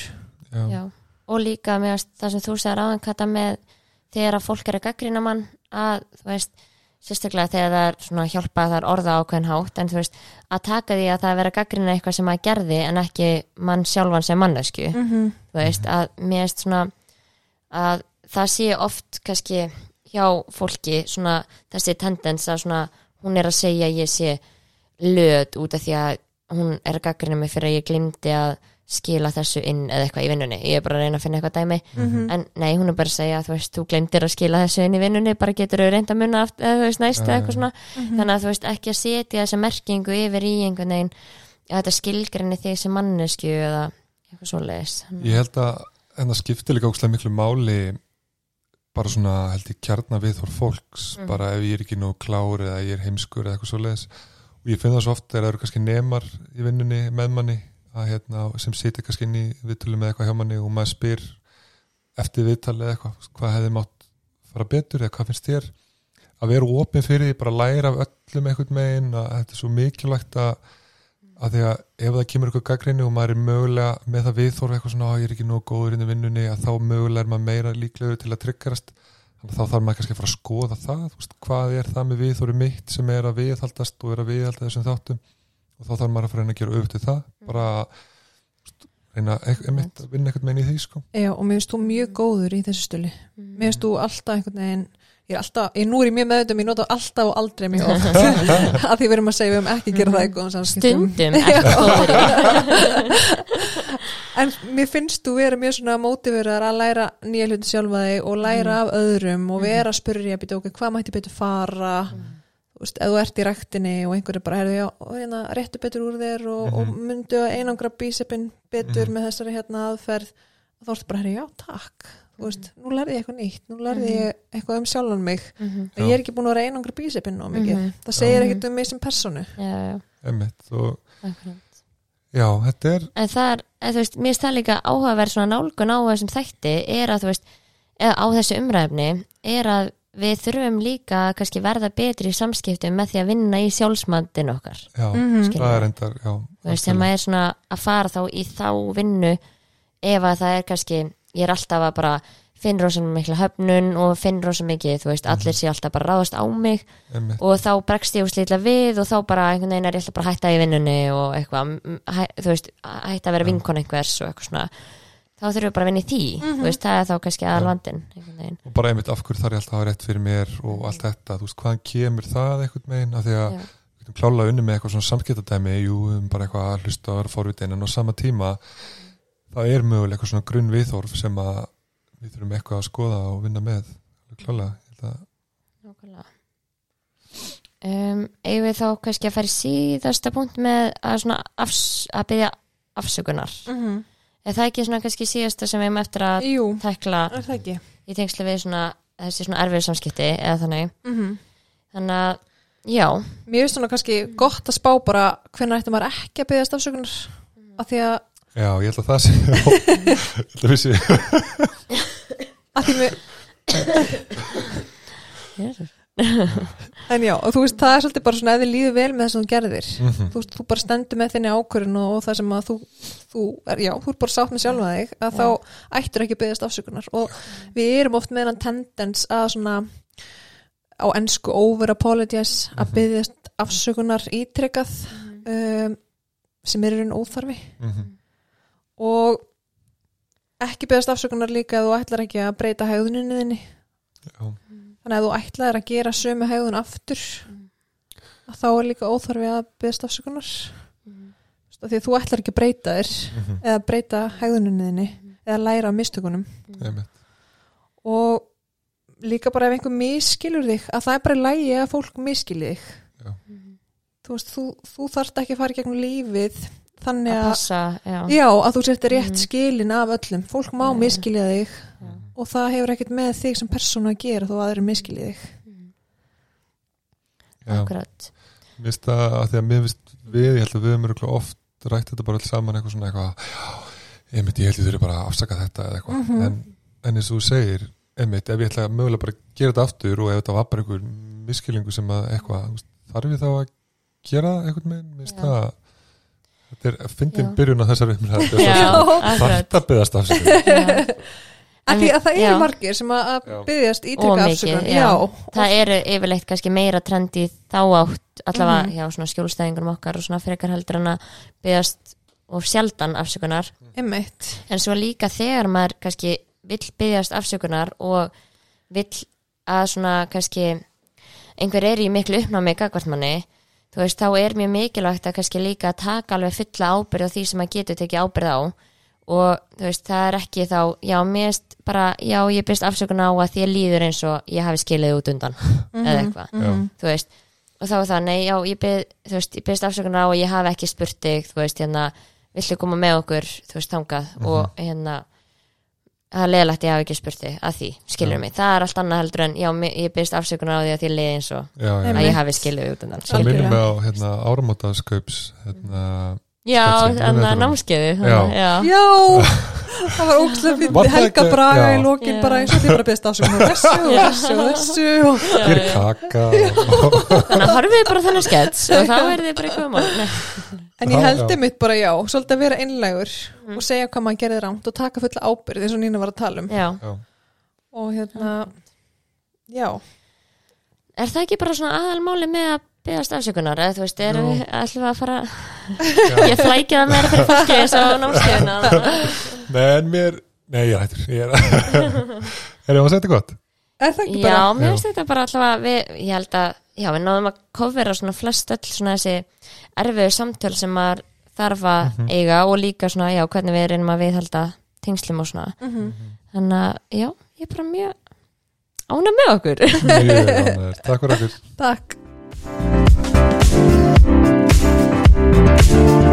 Já, já. Og líka með það sem þú segir áðan þegar að fólk er að gaggrina mann að þú veist, sérstaklega þegar það er svona hjálpa að það er orða ákveðin hátt en þú veist, að taka því að það er að gaggrina eitthvað sem maður gerði en ekki mann sjálfan sem mannesku mm -hmm. þú veist, að mér veist svona að það sé oft kannski hjá fólki svona þessi tendens að svona hún er að segja að ég sé löð út af því að hún er að gaggrina mig fyrir að ég glimti að skila þessu inn eða eitthvað í vinnunni. Ég er bara að reyna að finna eitthvað dæmi. Mhm. en nei, hún er bara að segja að þú veist, þú glemdir að skila þessu inn í vinnunni, bara getur þau reynda að munna aft, eða þú veist, næst eða eitthvað svona. Þannig að þú veist, ekki að setja þessa merkingu yfir í einhvern veginn að þetta skilgrinni þig sem mannesku eða eitthvað svoleiðis. Ég held að en það skiptir líka ókslega miklu máli bara svona held ég kjarna við þór fólks. Mhm. bara ef ég er ekki nú klár eða ég er heimskur eða eitthvað svo leiðis og ég finn það svo oft þegar það eru kannski nemar í vinnunni með manni að, hérna, sem sitja kannski inn í viðtölu með eitthvað hjá manni og maður spyr eftir viðtali eða eitthvað hvað hefði mátt fara betur eða hvað finnst þér? Að vera opinn fyrir því bara læra af öllum einhvern megin að þetta er svo mikilvægt að að því að ef það kemur eitthvað gaggrinni og maður er mögulega með það viðþorf eitthvað svona, "Á, ég er ekki nóg góður inn í vinnunni að þá mögulega er maður meira líklegur til að tryggjarast að þá þarf maður kannski að fara að skoða það veist, hvað er það með viðþorfi mitt sem er að viðhaldast og er að viðhalda þessum þáttum og þá þarf maður að fara að gera auðvitað það bara þú veist, reyna einmitt að vinna eitthvað meginn í því sko. Já, og mér finnst þú mjög góður í þessu stölu mér finnst þú alltaf einhvern veginn ég er alltaf, ég nú er ég mjög meðutum, ég nota alltaf og aldrei mjög oft. Að því við erum að segja við um ekki að gera það í góðum samskiptum. Stundum en mér finnst þú vera mjög svona mótiverðar að læra nýja hluti sjálfa þig og læra af öðrum og vera að spyrja býta okkur, hvað mætti betur fara? Þú veist, ef þú ert í ræktinni og einhver er bara, herðu, já, og hérna, réttu betur úr þér og, og myndu að einangra bísepin betur með þessari hérna aðferð þá ertu bara, herðu, já, takk. Þú veist, nú lærði ég eitthvað nýtt, nú lærði ég eitthvað um sjálfan mig. Mhm. og ég er ekki búin að vera einangra bísepin og mikið, Mhm. það segir ekkert um mig sem personu já, já, og já, þetta er en það er, eða, þú veist, mér það líka áhugaverð svona nálgun á þessum þætti er að þú veist, eða á þessu umræfni er að við þurfum líka að kannski verða betri í samskiptum með því að vinna í sjálfsmandin okkar já, Mhm. það er endar já, sem að er svona að fara þá í þá vinnu ef að það er kannski, ég er alltaf að bara finn rosa mikla höfnun og finn rosa mikið, þú veist, allir sé alltaf bara ráðast á mig einmitt, og þá bregst ég úr slítla við og þá bara einhvern veginn er ég alltaf bara að hætta í vinnunni og eitthvað, þú veist hætta að vera vinkon einhvers og eitthvað svona þá þurfum við bara að vinna í því, þú veist, það er þá kannski aðalvandin, og bara einmitt af hverju þarf ég alltaf að hafa rétt fyrir mér og allt þetta, þú veist, hvaðan kemur það einhvern megin, af því að Já. við getum klála unni með eitthvað svona samskiptadæmi jú, um bara eitthvað að hlusta og vera forvitin en á sama tíma það er mögulega eitthvað svona grunn viðhorf sem að við þurfum eitthvað að skoða og vinna með klála, ég held að Nákvæmlega. Um, eigum við þá kannski að fara í síðasta punkt með að, svona afs, að -hmm. Er það ekki svona kannski síðasta sem við erum eftir að Jú, tekla er það ekki. í tengslu við svona þessi svona erfið samskipti eða þannig? Mm -hmm. þannig að já, Mér finnst svona kannski gott að spá bara hvernig ætti maður ekki að byggðast afsökunar af því að, já, ég held að það sé já, ég held að við sé að því mér. En já, og þú veist, það er svolítið bara svona ef þið líður vel með þess að þú gerðir Mhm. þú veist, þú bara stendur með þinni ákvörðun og, og það sem að þú, þú er, já, þú er bara sátt með sjálfa þig að þá ættur ekki að byggðast afsökunar. Og við erum oft með hann tendens að svona á ennsku over apologize að byggðast afsökunar ítrykkað um, sem er í raun óþarfi. Mhm. og ekki byggðast afsökunar líka að þú ætlar ekki að breyta hægðuninni þinni. Já, þannig að þú ætlar að gera sömu hægðun aftur að þá er líka óþarfi að byggðast afsökunar. Þú veist, af því að þú ætlar ekki að breyta þér Mhm. eða breyta hægðuninni þinni eða læra af mistökunum. Einmitt. Og líka bara ef einhver miskilur þig að það er bara lægi að fólk miskilur þig. Já. þú veist, þú, þú þarft ekki að fara í gegnum lífið þannig að að passa já, já, að þú settir rétt skilin af öllum. Fólk má miskilja þig. Já. Og það hefur ekkert með þig sem persónu að gera þó að aðrir miskilja þig. Já, akkurat. Mér finnst það að því að mér finnst við, ég held að við erum örugglega oft rætt þetta bara alls saman eitthvað svona eitthvað já, einmitt ég held ég þurfi bara að afsaka þetta eða eitthvað, Mhm. en, en eins og þú segir einmitt, ef ég ætla að mögulega bara að gera þetta aftur og ef þetta var bara einhver miskilingu sem að eitthvað, þú þarf ég þá að gera einhvern veginn, mér finnst það þetta er að fyndin byrjun á þessari umræðu. Já, akkurat. þarf því að það eru margir sem að byggjast ítrekka afsökun. já. já, það eru yfirleitt kannski meira trendi þá átt allavega Mhm. hjá svona skjólstæðingunum okkar og svona frekar heldur en að byggast og sjaldan afsökunar. Einmitt. En svo líka þegar maður kannski vill byggjast afsökunar og vill að svona kannski einhver er í miklu uppnámi gagvart manni þú veist, þá er mjög mikilvægt að kannski líka taka alveg fulla ábyrð á því sem maður getur tekið ábyrð á og þú veist, það er ekki þá já, mér erst bara, já, ég byrst afsökun á að því líður eins og ég hafi skilið út undan eða eitthvað, Já. þú veist. Og þá er það, nei, já, ég byrð þú veist, ég byrst afsökun á að ég hafi ekki spurt þig þú veist, hérna, villu koma með okkur þú veist, þangað? Og hérna það er leðilegt ég hafi ekki spurt þig að því, skilur mig, það er allt annað heldur en já, ég byrst afsökun á því að því liði eins og já, að ég hafi skilið út undan Já, þannig að námskeiði Já. já. Já, það var Var fyrir Helga Braga í lokin Já. bara eins og þið bara beðist ásökun og þessu og þessu og þessu og er kaka þannig að horfið bara þannig skets og þá er þið bara eitthvað mál. En ég Já, held já. einmitt bara já, svolítið að vera innlegur og segja hvað maður gerði rámt og taka fulla ábyrð eins og Nína var að tala um og hérna, já er það ekki bara svona aðalmáli með að byggast afsökunar eða þú veist, erum við ætlum við að fara ég flækja það meira fyrir fólki eins og námskeiðina Nei, en mér Nei, ég hættur Ég er ég að setja gott? Er það ekki já, bara? mér Já. finnst þetta bara alltaf að við, ég held að, já, við náðum að kofera svona flest öll svona þessi erfiðu samtöl sem maður þarf að eiga og líka svona, já, hvernig við reynum að viðhalda tengslum og svona Mhm. þannig að, já, ég er bara mjög ána með okkur. Takk fyrir okkur Takk Thank you.